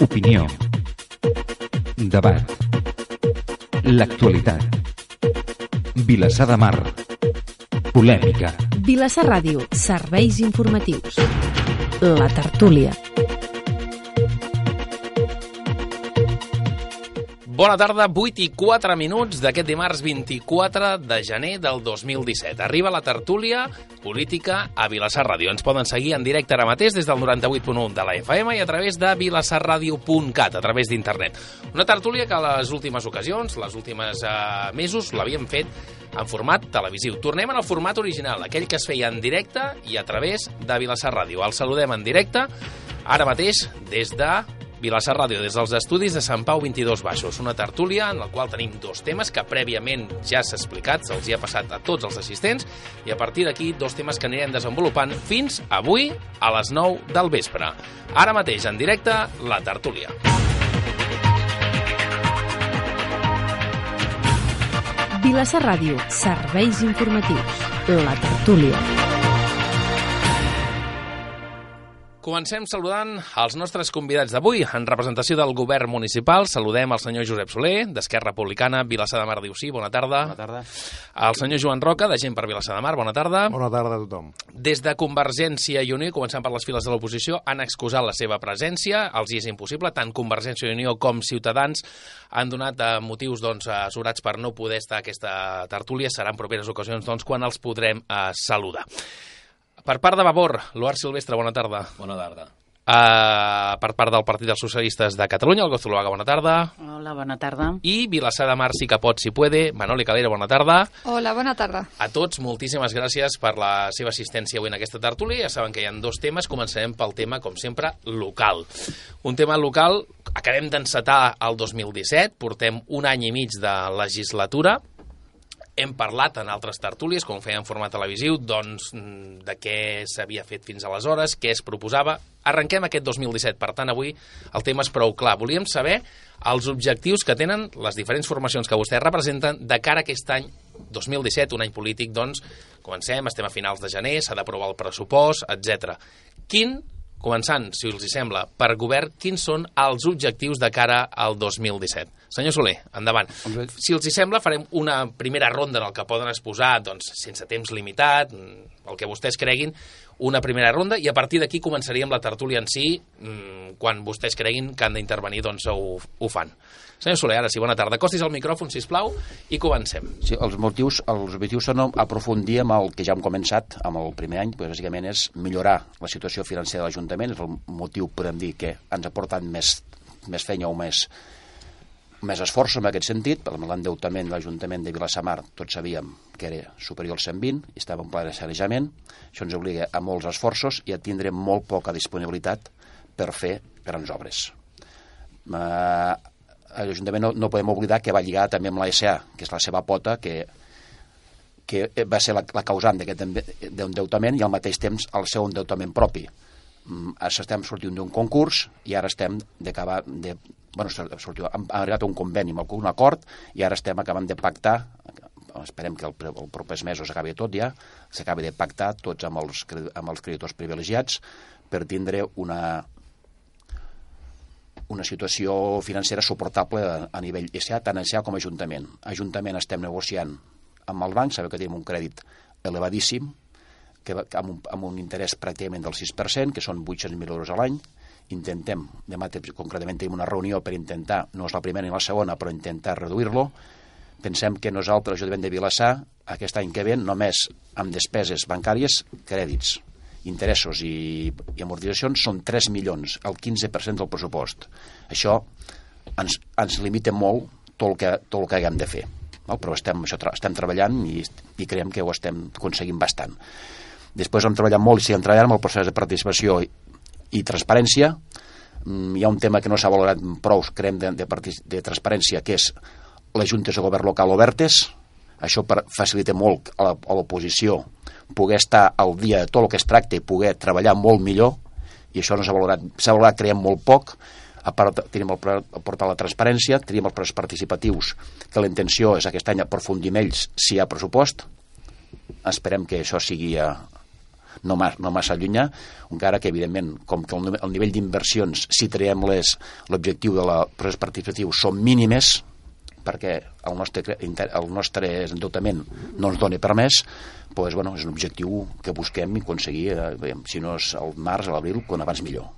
Opinió. Debat. L'actualitat. Vilassar de Mar. Polèmica. Vilassar Ràdio, serveis informatius. La tertúlia. Bona tarda, 8 i 4 minuts d'aquest dimarts 24 de gener del 2017. Arriba la tertúlia política a Vilassar Ràdio. Ens poden seguir en directe ara mateix des del 98.1 de la FM i a través de vilassarradio.cat, a través d'internet. Una tertúlia que a les últimes ocasions, les últimes eh, mesos, l'havíem fet en format televisiu. Tornem el format original, aquell que es feia en directe i a través de Vilassar Ràdio. El saludem en directe ara mateix des de Vilassar Ràdio, des dels estudis de Sant Pau 22 Baixos. Una tertúlia en la qual tenim dos temes que prèviament ja s'ha explicat, se'ls ha passat a tots els assistents, i a partir d'aquí dos temes que anirem desenvolupant fins avui a les 9 del vespre. Ara mateix, en directe, la tertúlia. Vilassar Ràdio, serveis informatius. La tertúlia. Comencem saludant els nostres convidats d'avui. En representació del govern municipal, saludem el senyor Josep Soler, d'Esquerra Republicana, Vilassar de Mar diu sí, bona tarda. Bona tarda. El senyor Joan Roca, de Gent per Vilassar de Mar, bona tarda. Bona tarda a tothom. Des de Convergència i Unió, començant per les files de l'oposició, han excusat la seva presència, els hi és impossible, tant Convergència i Unió com Ciutadans han donat eh, motius doncs, assurats per no poder estar a aquesta tertúlia, seran properes ocasions doncs, quan els podrem eh, saludar. Per part de Vavor, Loar Silvestre, bona tarda. Bona tarda. Uh, per part del Partit dels Socialistes de Catalunya, el Gozuluaga, bona tarda. Hola, bona tarda. I Vilassar de Mar, sí que pot, si puede, Manoli Calera, bona tarda. Hola, bona tarda. A tots, moltíssimes gràcies per la seva assistència avui en aquesta tertúlia. Ja saben que hi ha dos temes. Començarem pel tema, com sempre, local. Un tema local, acabem d'encetar el 2017, portem un any i mig de legislatura, hem parlat en altres tertúlies, com feia en format televisiu, doncs de què s'havia fet fins aleshores, què es proposava. Arrenquem aquest 2017, per tant, avui el tema és prou clar. Volíem saber els objectius que tenen les diferents formacions que vostès representen de cara a aquest any 2017, un any polític, doncs, comencem, estem a finals de gener, s'ha d'aprovar el pressupost, etc. Quin començant, si us hi sembla, per govern, quins són els objectius de cara al 2017? Senyor Soler, endavant. Si els hi sembla, farem una primera ronda en el que poden exposar, doncs, sense temps limitat, el que vostès creguin, una primera ronda, i a partir d'aquí començaríem la tertúlia en si, quan vostès creguin que han d'intervenir, doncs ho, ho fan. Senyor Soler, ara sí, bona tarda. Costis el micròfon, si plau, i comencem. Sí, els motius, els objectius són aprofundir amb el que ja hem començat, amb el primer any, doncs, bàsicament és millorar la situació financera de l'Ajuntament, és el motiu, podem dir, que ens ha portat més, més feina o més, més esforç en aquest sentit, per l'endeutament de l'Ajuntament de Vilassamar, tots sabíem que era superior al 120, i estava en pla de sanejament, això ens obliga a molts esforços i a tindre molt poca disponibilitat per fer grans obres. Uh, L'Ajuntament no, no podem oblidar que va lligar també amb la SA, que és la seva pota, que, que va ser la, la causant d'aquest endeutament i al mateix temps el seu endeutament propi. Mm, estem sortint d'un concurs i ara estem d'acabar de, bueno, sortiu, hem arribat a un conveni, amb un acord, i ara estem acabant de pactar, esperem que el, el propers mesos acabi tot ja, s'acabi de pactar tots amb els, amb els creditors privilegiats per tindre una, una situació financera suportable a, a nivell SA, tant SA com Ajuntament. Ajuntament estem negociant amb el banc, sabeu que tenim un crèdit elevadíssim, que, amb, un, amb un interès pràcticament del 6%, que són 800.000 euros a l'any, intentem, demà concretament tenim una reunió per intentar, no és la primera ni la segona, però intentar reduir-lo. Pensem que nosaltres, l'Ajuntament de Vilassar, aquest any que ve, només amb despeses bancàries, crèdits, interessos i, i amortitzacions, són 3 milions, el 15% del pressupost. Això ens, ens limita molt tot el que, tot el que haguem de fer. No? Però estem, això, estem treballant i, i creiem que ho estem aconseguint bastant. Després hem treballat molt i seguim treballant amb el procés de participació i transparència. Mm, hi ha un tema que no s'ha valorat prou, creiem, de, de, de transparència, que és les juntes de govern local obertes. Això per, facilita molt a l'oposició poder estar al dia de tot el que es tracta i poder treballar molt millor, i això no s'ha valorat, s'ha valorat, creiem, molt poc. A part, tenim el, el portal de transparència, tenim els plans participatius, que la intenció és aquest any aprofundir ells si hi ha pressupost. Esperem que això sigui a, no, ma, no massa llunyà, encara que, evidentment, com que el, el nivell d'inversions, si traiem l'objectiu de la procés participatiu, són mínimes, perquè el nostre, el nostre endeutament no ens doni per més, doncs, bueno, és un objectiu que busquem i aconseguir, eh, veiem, si no és al març, a l'abril, quan abans millor.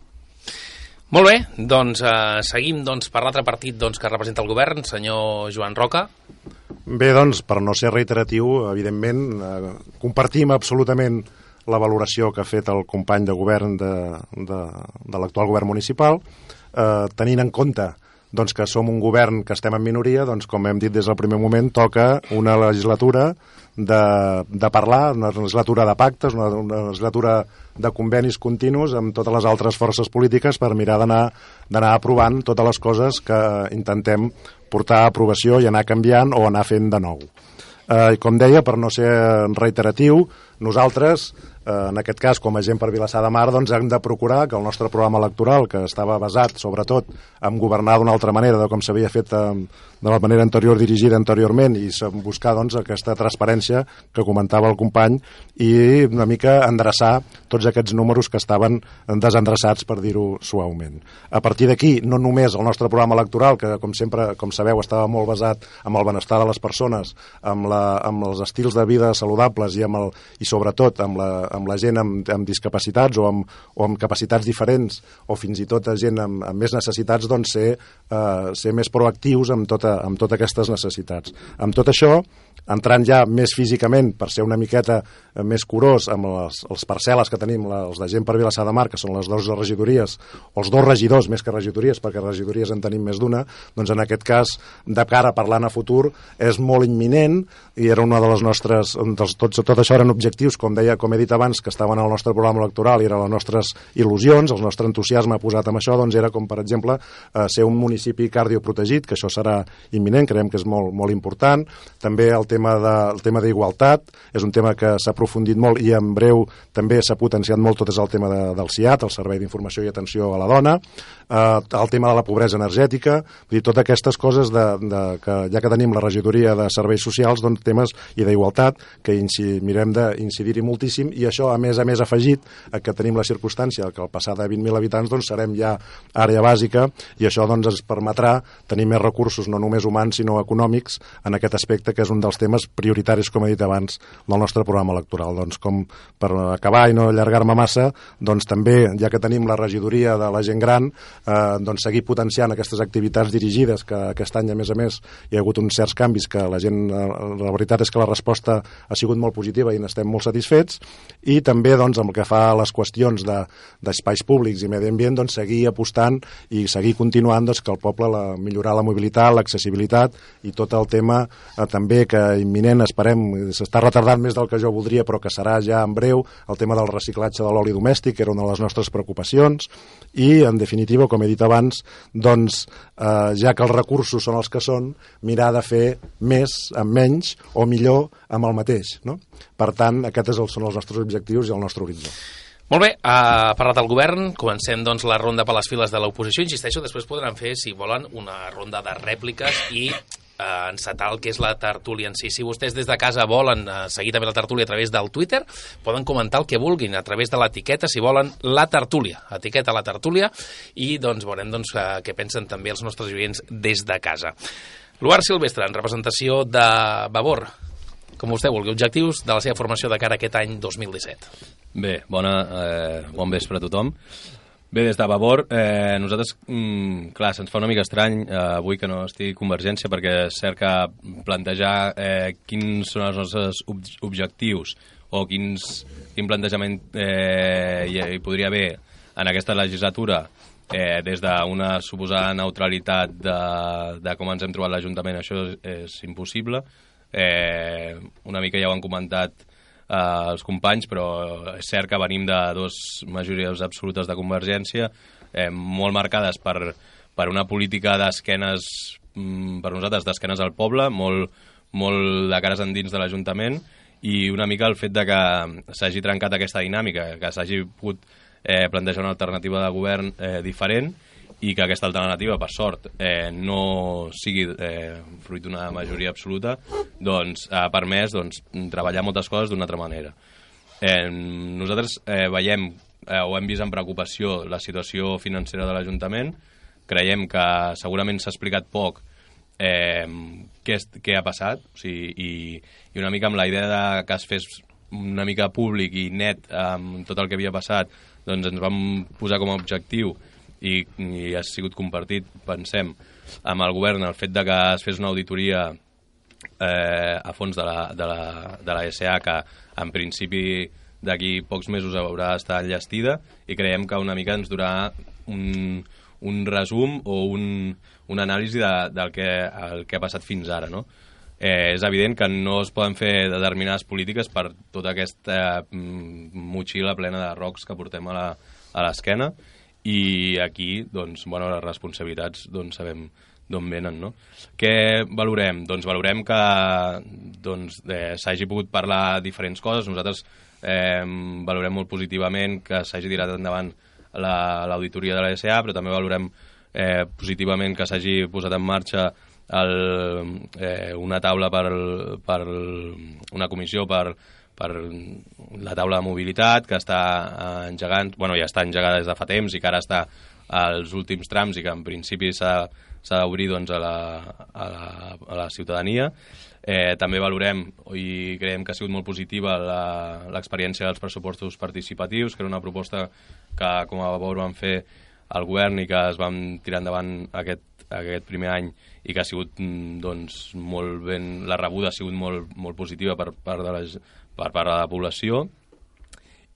Molt bé, doncs eh, seguim doncs, per l'altre partit doncs, que representa el govern, senyor Joan Roca. Bé, doncs, per no ser reiteratiu, evidentment, eh, compartim absolutament la valoració que ha fet el company de govern de, de, de l'actual govern municipal, eh, tenint en compte doncs, que som un govern que estem en minoria, doncs, com hem dit des del primer moment, toca una legislatura de, de parlar, una legislatura de pactes, una, una legislatura de convenis continus amb totes les altres forces polítiques per mirar d'anar aprovant totes les coses que intentem portar a aprovació i anar canviant o anar fent de nou. Eh, com deia, per no ser reiteratiu, nosaltres, en aquest cas, com a gent per Vilassar de Mar, doncs hem de procurar que el nostre programa electoral, que estava basat sobretot en governar d'una altra manera de com s'havia fet eh, de la manera anterior dirigida anteriorment i buscar doncs, aquesta transparència que comentava el company i una mica endreçar tots aquests números que estaven desendreçats, per dir-ho suaument. A partir d'aquí, no només el nostre programa electoral, que com sempre, com sabeu, estava molt basat en el benestar de les persones, amb, la, amb els estils de vida saludables i, amb el, i sobretot amb la, amb la gent amb, amb discapacitats o amb, o amb capacitats diferents o fins i tot a gent amb, amb més necessitats, doncs ser, eh, ser més proactius amb, tota, amb totes aquestes necessitats. Amb tot això, entrant ja més físicament per ser una miqueta eh, més curós amb les, les parcel·les que tenim, la, els de gent per Vilassar de Mar, que són les dues regidories, o els dos regidors més que regidories, perquè regidories en tenim més d'una, doncs en aquest cas, de cara parlant a futur, és molt imminent i era una de les nostres, dels, tots, tot això eren objectius, com deia, com he dit abans, que estaven al nostre programa electoral i eren les nostres il·lusions, el nostre entusiasme posat amb això, doncs era com, per exemple, eh, ser un municipi cardioprotegit, que això serà imminent, creiem que és molt, molt important. També el tema de, el tema d'igualtat, és un tema que s'ha aprofundit molt i en breu també s'ha potenciat molt tot és el tema de, del CIAT, el Servei d'Informació i Atenció a la Dona, eh, el tema de la pobresa energètica, vull dir, totes aquestes coses de, de, que ja que tenim la regidoria de serveis socials, doncs temes i d'igualtat que inci, mirem d'incidir-hi moltíssim i això a més a més afegit a que tenim la circumstància que al passar de 20.000 habitants doncs serem ja àrea bàsica i això doncs ens permetrà tenir més recursos no només humans sinó econòmics en aquest aspecte que és un dels temes prioritaris com he dit abans del nostre programa electoral. Doncs com per acabar i no allargar-me massa doncs també ja que tenim la regidoria de la gent gran eh, doncs seguir potenciant aquestes activitats dirigides que aquest any a més a més hi ha hagut uns certs canvis que la gent, eh, la veritat és que la resposta ha sigut molt positiva i n'estem molt satisfets. I també doncs amb el que fa a les qüestions de- d'espais públics i medi ambient doncs seguir apostant i seguir continuant doncs, que el poble la, millorar la mobilitat, l'accessibilitat i tot el tema eh, també que imminent esperem, s'està retardant més del que jo voldria però que serà ja en breu el tema del reciclatge de l'oli domèstic que era una de les nostres preocupacions. I en definitiva com he dit abans doncs eh, ja que els recursos són els que són mirar de fer més amb menys o millor amb el mateix no? per tant aquests són els nostres objectius i el nostre horitzó. Molt bé, ha parlat el govern, comencem doncs la ronda per les files de l'oposició, insisteixo, després podran fer, si volen, una ronda de rèpliques i eh, encetar el que és la tertúlia en si. Si vostès des de casa volen eh, seguir també la tertúlia a través del Twitter, poden comentar el que vulguin a través de l'etiqueta, si volen, la tertúlia, etiqueta la tertúlia, i doncs veurem doncs, eh, què pensen també els nostres oients des de casa. Luar Silvestre, en representació de Vavor, com vostè vulgui, objectius de la seva formació de cara a aquest any 2017. Bé, bona, eh, bon vespre a tothom. Bé, des de Vavor, eh, nosaltres, mm, clar, se'ns fa una mica estrany eh, avui que no estigui Convergència perquè cerca plantejar eh, quins són els nostres ob objectius o quins, quin plantejament eh, hi, hi podria haver en aquesta legislatura eh, des d'una suposada neutralitat de, de com ens hem trobat l'Ajuntament, això és, és impossible. Eh, una mica ja ho han comentat eh, els companys, però és cert que venim de dues majories absolutes de Convergència, eh, molt marcades per, per una política d'esquenes, mm, per nosaltres, d'esquenes al poble, molt, molt de cares endins de l'Ajuntament, i una mica el fet de que s'hagi trencat aquesta dinàmica, que s'hagi pogut eh, plantejar una alternativa de govern eh, diferent i que aquesta alternativa, per sort, eh, no sigui eh, fruit d'una majoria absoluta, doncs ha permès doncs, treballar moltes coses d'una altra manera. Eh, nosaltres eh, veiem eh, o hem vist amb preocupació la situació financera de l'Ajuntament, creiem que segurament s'ha explicat poc eh, què, què ha passat o sigui, i, i una mica amb la idea de que es fes una mica públic i net amb tot el que havia passat doncs ens vam posar com a objectiu i, i ha sigut compartit, pensem, amb el govern el fet de que es fes una auditoria eh, a fons de la, de, la, de la SA que en principi d'aquí pocs mesos haurà d'estar enllestida i creiem que una mica ens durà un, un resum o un, un anàlisi de, del que, el que ha passat fins ara, no? Eh, és evident que no es poden fer determinades polítiques per tota aquesta eh, motxilla plena de rocs que portem a l'esquena i aquí, doncs, bueno, les responsabilitats doncs, sabem d'on venen, no? Què valorem? Doncs valorem que doncs, eh, pogut parlar diferents coses. Nosaltres eh, valorem molt positivament que s'hagi tirat endavant l'auditoria la, de la SA, però també valorem eh, positivament que s'hagi posat en marxa el, eh, una taula per, per una comissió per, per la taula de mobilitat que està engegant, bueno, ja està engegada des de fa temps i que ara està als últims trams i que en principi s'ha d'obrir doncs, a, la, a, la, a la ciutadania. Eh, també valorem i creiem que ha sigut molt positiva l'experiència dels pressupostos participatius, que era una proposta que com a Vavor vam fer al govern i que es van tirar endavant aquest, aquest primer any i que ha sigut mm, doncs, molt ben... la rebuda ha sigut molt, molt positiva per part de la, per part de la població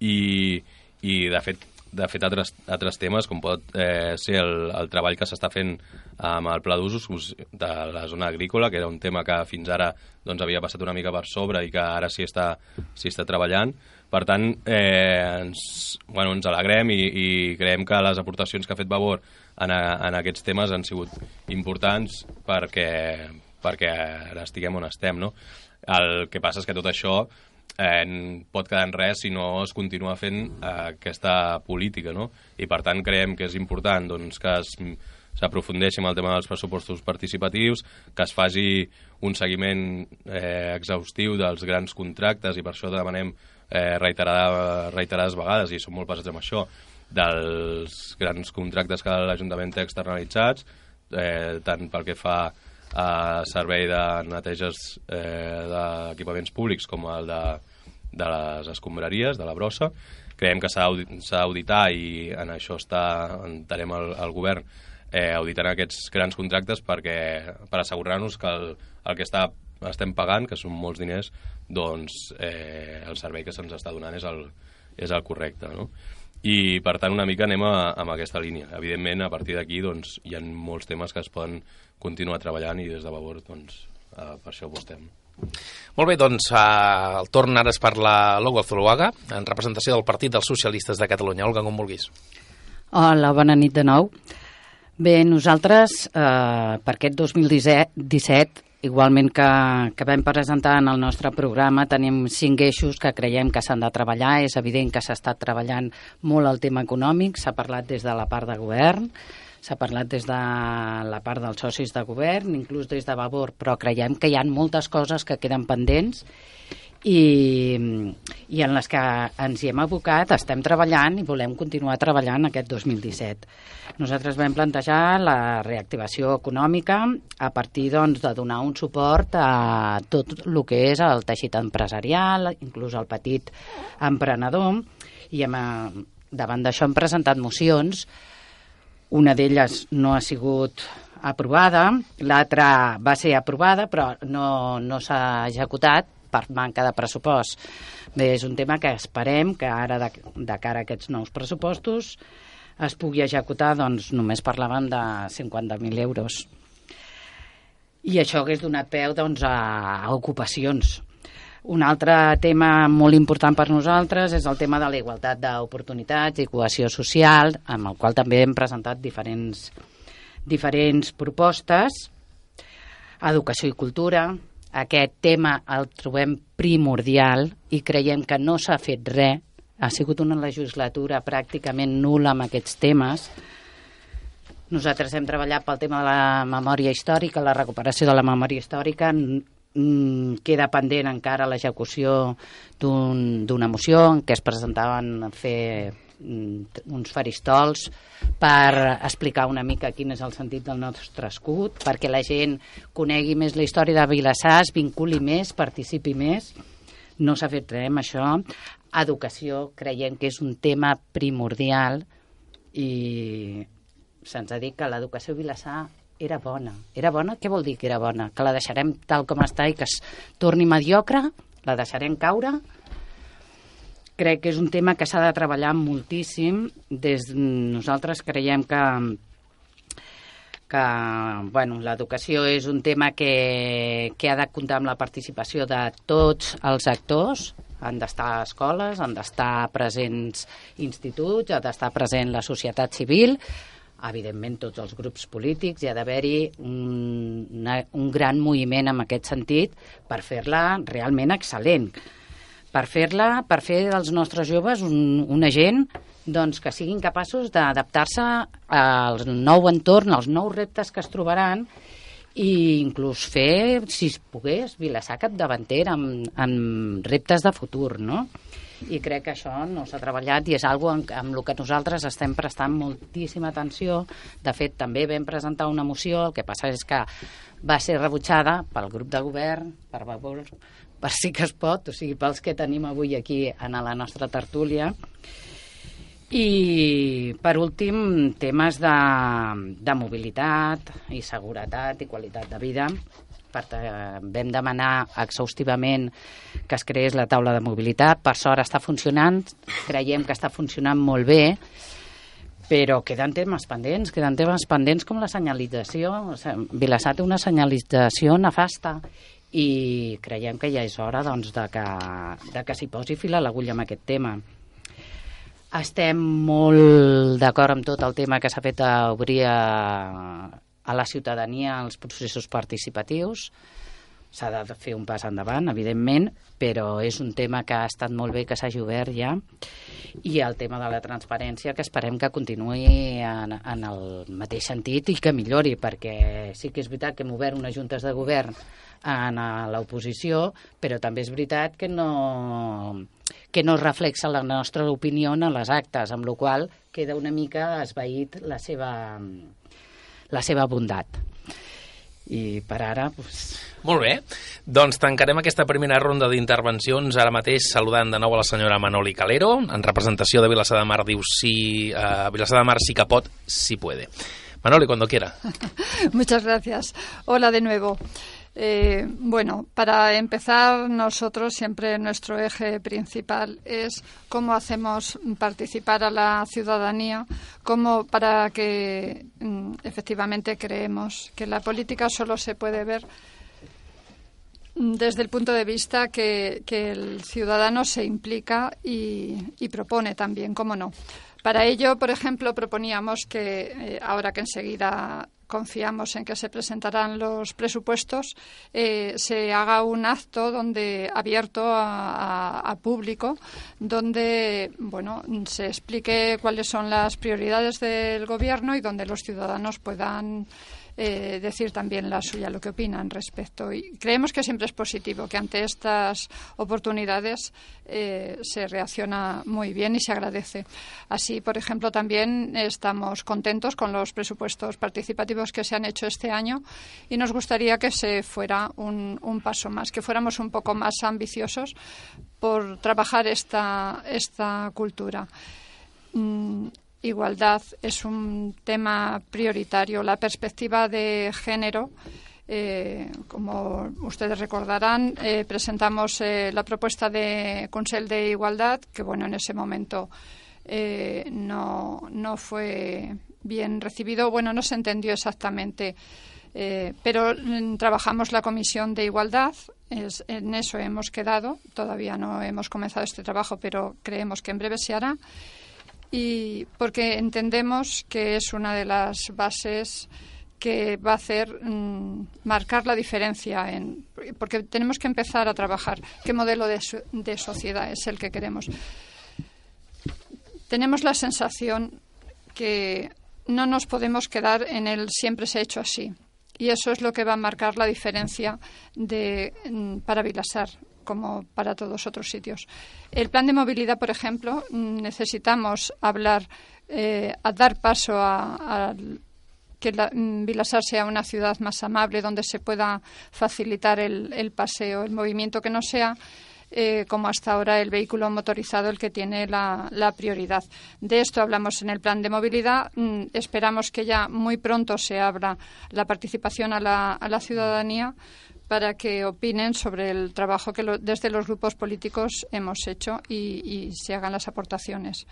i, i de fet de fet altres, altres temes com pot eh, ser el, el treball que s'està fent amb el pla d'usos de la zona agrícola, que era un tema que fins ara doncs, havia passat una mica per sobre i que ara s'hi està, està treballant. Per tant, eh, ens, bueno, ens alegrem i, i creiem que les aportacions que ha fet Vavor en, a, en aquests temes han sigut importants perquè, perquè ara estiguem on estem. No? El que passa és que tot això eh, pot quedar en res si no es continua fent eh, aquesta política, no? I per tant creiem que és important doncs, que es s'aprofundeixi en el tema dels pressupostos participatius, que es faci un seguiment eh, exhaustiu dels grans contractes i per això demanem eh, reiterada, reiterades vegades, i som molt pesats amb això, dels grans contractes que l'Ajuntament té externalitzats, eh, tant pel que fa a servei de neteges eh, d'equipaments públics com el de, de les escombraries, de la brossa. Creiem que s'ha d'auditar i en això està, entenem el, el govern, eh, auditant aquests grans contractes perquè, per assegurar-nos que el, el que està, estem pagant, que són molts diners, doncs eh, el servei que se'ns està donant és el, és el correcte. No? i per tant una mica anem a, amb aquesta línia. Evidentment, a partir d'aquí doncs, hi ha molts temes que es poden continuar treballant i des de Vavor doncs, eh, per això ho estem. Molt bé, doncs eh, el torn ara és per la Logo Zuluaga, en representació del Partit dels Socialistes de Catalunya. Olga, com vulguis. Hola, bona nit de nou. Bé, nosaltres eh, per aquest 2017 Igualment que, que vam presentar en el nostre programa, tenim cinc eixos que creiem que s'han de treballar. És evident que s'ha estat treballant molt el tema econòmic, s'ha parlat des de la part de govern, s'ha parlat des de la part dels socis de govern, inclús des de Vavor, però creiem que hi ha moltes coses que queden pendents i, i en les que ens hi hem abocat, estem treballant i volem continuar treballant aquest 2017. Nosaltres vam plantejar la reactivació econòmica a partir doncs, de donar un suport a tot el que és el teixit empresarial, inclús el petit emprenedor, i hem, davant d'això hem presentat mocions, una d'elles no ha sigut aprovada, l'altra va ser aprovada però no, no s'ha executat per manca de pressupost. Bé, és un tema que esperem que ara, de, de cara a aquests nous pressupostos, es pugui executar, doncs només parlaven de 50.000 euros. I això hagués donat peu doncs, a ocupacions. Un altre tema molt important per nosaltres és el tema de la igualtat d'oportunitats i cohesió social, amb el qual també hem presentat diferents, diferents propostes. Educació i cultura, aquest tema el trobem primordial i creiem que no s'ha fet res. Ha sigut una legislatura pràcticament nula amb aquests temes. Nosaltres hem treballat pel tema de la memòria històrica, la recuperació de la memòria històrica. Mm, queda pendent encara l'execució d'un- d'una moció en què es presentaven a fer mm, uns faristols per explicar una mica quin és el sentit del nostre escut, perquè la gent conegui més la història de Vilassar, es vinculi més, participi més. No s'ha fet res amb això. Educació creiem que és un tema primordial i se'ns ha dit que l'educació Vilassar era bona. Era bona? Què vol dir que era bona? Que la deixarem tal com està i que es torni mediocre? La deixarem caure? Crec que és un tema que s'ha de treballar moltíssim. Des, nosaltres creiem que que bueno, l'educació és un tema que, que ha de comptar amb la participació de tots els actors, han d'estar escoles, han d'estar presents instituts, ha d'estar present la societat civil, evidentment tots els grups polítics, hi ha d'haver-hi un, un gran moviment en aquest sentit per fer-la realment excel·lent per fer-la, per fer dels nostres joves un, una gent doncs, que siguin capaços d'adaptar-se al nou entorn, als nous reptes que es trobaran i inclús fer, si es pogués, Vilassar capdavanter amb, amb reptes de futur, no? I crec que això no s'ha treballat i és algo amb, amb el que nosaltres estem prestant moltíssima atenció. De fet, també vam presentar una moció, el que passa és que va ser rebutjada pel grup de govern, per, per sí que es pot, o sigui, pels que tenim avui aquí en la nostra tertúlia. I, per últim, temes de, de mobilitat i seguretat i qualitat de vida. Per, eh, vam demanar exhaustivament que es creés la taula de mobilitat. Per sort està funcionant, creiem que està funcionant molt bé, però queden temes pendents, queden temes pendents com la senyalització. Vilassar té una senyalització nefasta i creiem que ja és hora doncs, de que, de que s'hi posi fil a l'agulla amb aquest tema. Estem molt d'acord amb tot el tema que s'ha fet a obrir a, a la ciutadania els processos participatius. S'ha de fer un pas endavant, evidentment, però és un tema que ha estat molt bé que s'hagi obert ja. I el tema de la transparència, que esperem que continuï en, en el mateix sentit i que millori, perquè sí que és veritat que hem obert unes juntes de govern en l'oposició, però també és veritat que no, que no reflexa la nostra opinió en les actes, amb la qual queda una mica esvaït la seva, la seva bondat. I per ara... Doncs... Molt bé, doncs tancarem aquesta primera ronda d'intervencions ara mateix saludant de nou a la senyora Manoli Calero, en representació de Vilassar de Mar, diu si uh, Vilassar de Mar sí que pot, si puede. Manoli, cuando quiera. Muchas gracias. Hola de nuevo. Eh, bueno, para empezar, nosotros siempre nuestro eje principal es cómo hacemos participar a la ciudadanía, cómo para que mm, efectivamente creemos que la política solo se puede ver desde el punto de vista que, el ciudadano se implica y, y, propone también, cómo no. Para ello, por ejemplo, proponíamos que, eh, ahora que enseguida confiamos en que se presentarán los presupuestos, eh, se haga un acto donde abierto a, a, público, donde bueno se explique cuáles son las prioridades del gobierno y donde los ciudadanos puedan eh, decir también la suya, lo que opinan respecto. Y creemos que siempre es positivo, que ante estas oportunidades eh, se reacciona muy bien y se agradece. Así, por ejemplo, también estamos contentos con los presupuestos participativos que se han hecho este año y nos gustaría que se fuera un, paso más, que fuéramos un poco más ambiciosos por trabajar esta, esta cultura. Mm, igualdad es un tema prioritario. La perspectiva de género, eh, como ustedes recordarán, eh, presentamos eh, la propuesta de Consell de Igualdad, que bueno, en ese momento no, no fue bien recibido. Bueno, no se entendió exactamente. Pero mm, trabajamos la Comisión de Igualdad, es, en eso hemos quedado. Todavía no hemos comenzado este trabajo, pero creemos que en breve se hará y porque entendemos que es una de las bases que va a hacer mmm, marcar la diferencia en porque tenemos que empezar a trabajar. Qué modelo de, de sociedad es el que queremos tenemos la sensación que no nos podemos quedar en el siempre se ha hecho así. Y eso es lo que va a marcar la diferencia de, mm, para Vilasar como para todos otros sitios. El plan de movilidad, por ejemplo, mm, necesitamos hablar, eh, a dar paso a, que mm, Vilasar sea una ciudad más amable, donde se pueda facilitar el, paseo, el movimiento, que no sea eh, como hasta ahora el vehículo motorizado el que tiene la, prioridad. De esto hablamos en el plan de movilidad. Mm, esperamos que ya muy pronto se abra la participación a la ciudadanía para que opinen sobre el trabajo que desde los grupos políticos hemos hecho y, se hagan las aportaciones.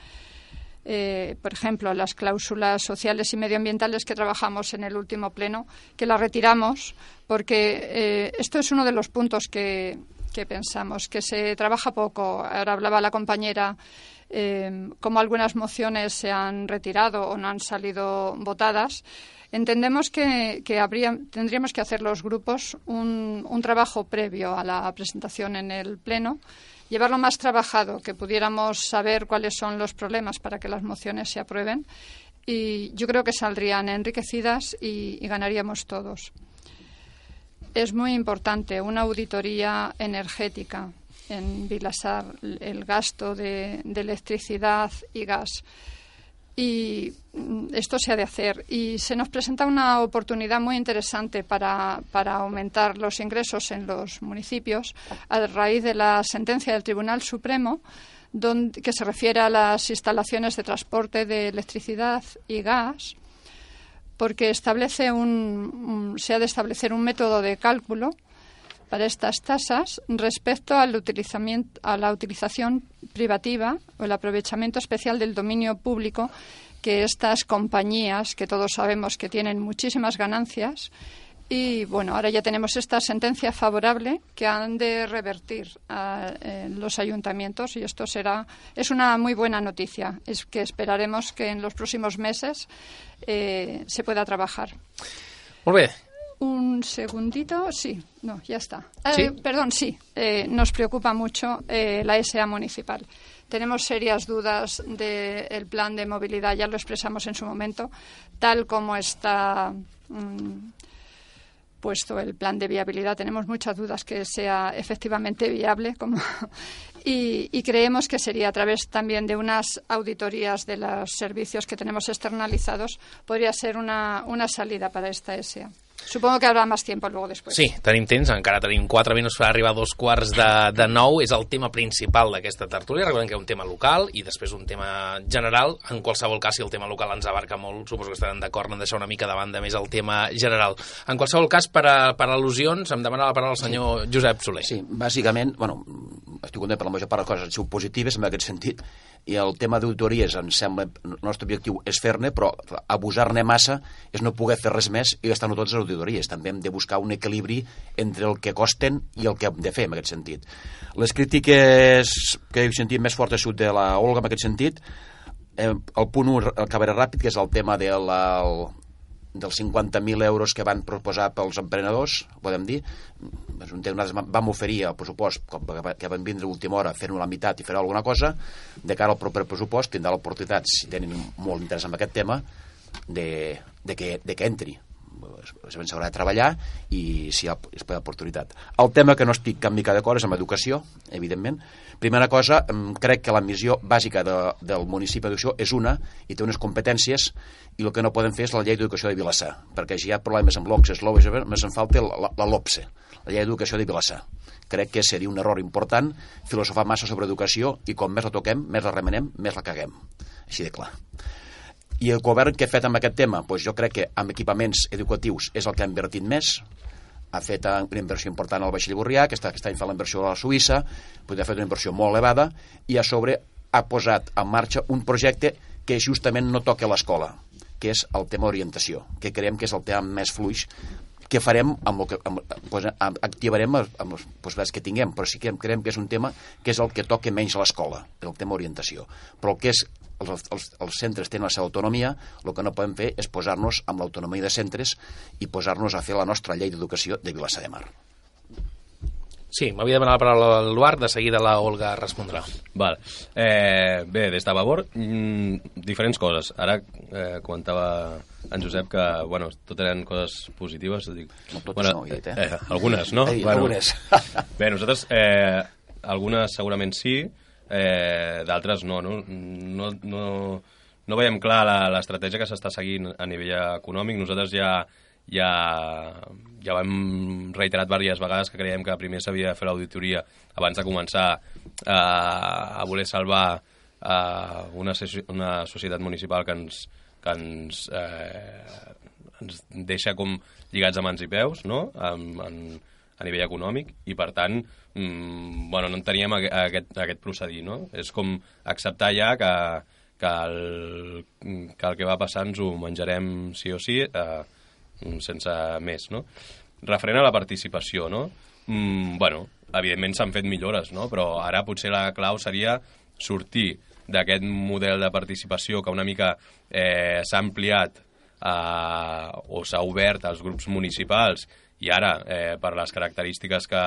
Eh, por ejemplo, las cláusulas sociales y medioambientales que trabajamos en el último pleno, que las retiramos porque eh, esto es uno de los puntos que, que pensamos, que se trabaja poco. Ahora hablaba la compañera eh, cómo algunas mociones se han retirado o no han salido votadas. Entendemos que, tendríamos que hacer los grupos un, trabajo previo a la presentación en el Pleno llevarlo más trabajado, que pudiéramos saber cuáles son los problemas para que las mociones se aprueben y yo creo que saldrían enriquecidas y, ganaríamos todos. Es muy importante una auditoría energética en Vilasar, el gasto de electricidad y gas y mm, esto se ha de hacer. Y se nos presenta una oportunidad muy interesante para, para, aumentar los ingresos en los municipios a raíz de la sentencia del Tribunal Supremo donde, que se refiere a las instalaciones de transporte de electricidad y gas, porque establece un, se ha de establecer un método de cálculo para estas tasas respecto al a la utilización privativa o el aprovechamiento especial del dominio público que estas compañías, que todos sabemos que tienen muchísimas ganancias, y bueno, ahora ya tenemos esta sentencia favorable que han de revertir a eh, los ayuntamientos y esto será es una muy buena noticia. Es que esperaremos que en los próximos meses eh, se pueda trabajar. Un segundito, sí, no, ya está. ¿Sí? Eh, perdón, sí, eh, nos preocupa mucho eh, la SA municipal. Tenemos serias dudas del de plan de movilidad, ya lo expresamos en su momento, tal como está mmm, puesto el plan de viabilidad. Tenemos muchas dudas que sea efectivamente viable como y, y, creemos que sería a través también de unas auditorías de los servicios que tenemos externalizados, podría ser una, una salida para esta SA. Supongo que habrá más tiempo luego después. Sí, tenim temps, encara tenim 4 minuts per arribar a dos quarts de, de nou. És el tema principal d'aquesta tertúlia. Recordem que és un tema local i després un tema general. En qualsevol cas, si el tema local ens abarca molt, suposo que estaran d'acord en deixar una mica de banda més el tema general. En qualsevol cas, per, a, per al·lusions, em demana la paraula el senyor sí. Josep Soler. Sí, bàsicament, bueno, estic content per la major part de coses han sigut positives en aquest sentit i el tema d'auditories em sembla el nostre objectiu és fer-ne però abusar-ne massa és no poder fer res més i gastar-no totes les auditories. També hem de buscar un equilibri entre el que costen i el que hem de fer en aquest sentit. Les crítiques que he sentit més fortes de la Olga en aquest sentit eh, el punt 1 acabaré ràpid que és el tema de la, dels 50.000 euros que van proposar pels emprenedors, podem dir, és un vam oferir el pressupost que van vindre a última hora fent-ho la meitat i fer alguna cosa, de cara al proper pressupost tindrà l'oportunitat, si tenen molt interès en aquest tema, de, de, que, de que entri evidentment s'haurà de treballar i si hi ha oportunitat. El tema que no estic cap mica d'acord és amb educació, evidentment. Primera cosa, crec que la missió bàsica de, del municipi d'educació és una i té unes competències i el que no poden fer és la llei d'educació de Vilassar, perquè si hi ha problemes amb l'OCSE, l'OBS, més en falta la, la LOPSE, la llei d'educació de Vilassar. Crec que seria un error important filosofar massa sobre educació i com més la toquem, més la remenem, més la caguem. Així de clar. I el govern que ha fet amb aquest tema? Pues jo crec que amb equipaments educatius és el que ha invertit més, ha fet una inversió important al Baix Lliburrià, que està, aquest any fa la inversió a la Suïssa, ha fet una inversió molt elevada, i a sobre ha posat en marxa un projecte que justament no toca l'escola, que és el tema orientació, que creiem que és el tema més fluix que farem amb el que amb, pues, amb, activarem amb, amb les possibilitats que tinguem, però sí que creiem que és un tema que és el que toca menys l'escola, el tema orientació. Però el que és els, els, els centres tenen la seva autonomia, el que no podem fer és posar-nos amb l'autonomia de centres i posar-nos a fer la nostra llei d'educació de Vilassar de Mar. Sí, m'havia demanat la paraula l'Eduard, de seguida la Olga respondrà. Val. Eh, bé, des de Vavor, mm, diferents coses. Ara eh, comentava en Josep que, bueno, tot eren coses positives. Dic, No totes bueno, no, he dit, eh? eh, algunes, no? Ei, Bueno, algunes. Bé, nosaltres, eh, algunes segurament sí, eh, d'altres no, no? No, no, no veiem clar la- l'estratègia que s'està seguint a nivell econòmic. Nosaltres ja, ja, ja ho hem reiterat diverses vegades que creiem que primer s'havia de fer l'auditoria abans de començar eh, a voler salvar eh, una, una societat municipal que ens, que ens, eh, ens deixa com lligats a mans i peus, no?, en, en, a nivell econòmic, i per tant, mm, bueno, no en teníem aque- aquest, aquest procedir, no? És com acceptar ja que, que, el, que el que va passar ens ho menjarem sí o sí, eh, sense més, no? Referent a la participació, no? Mm, bueno, evidentment s'han fet millores, no? Però ara potser la clau seria sortir d'aquest model de participació que una mica eh, s'ha ampliat eh, o s'ha obert als grups municipals i ara, eh, per les característiques que,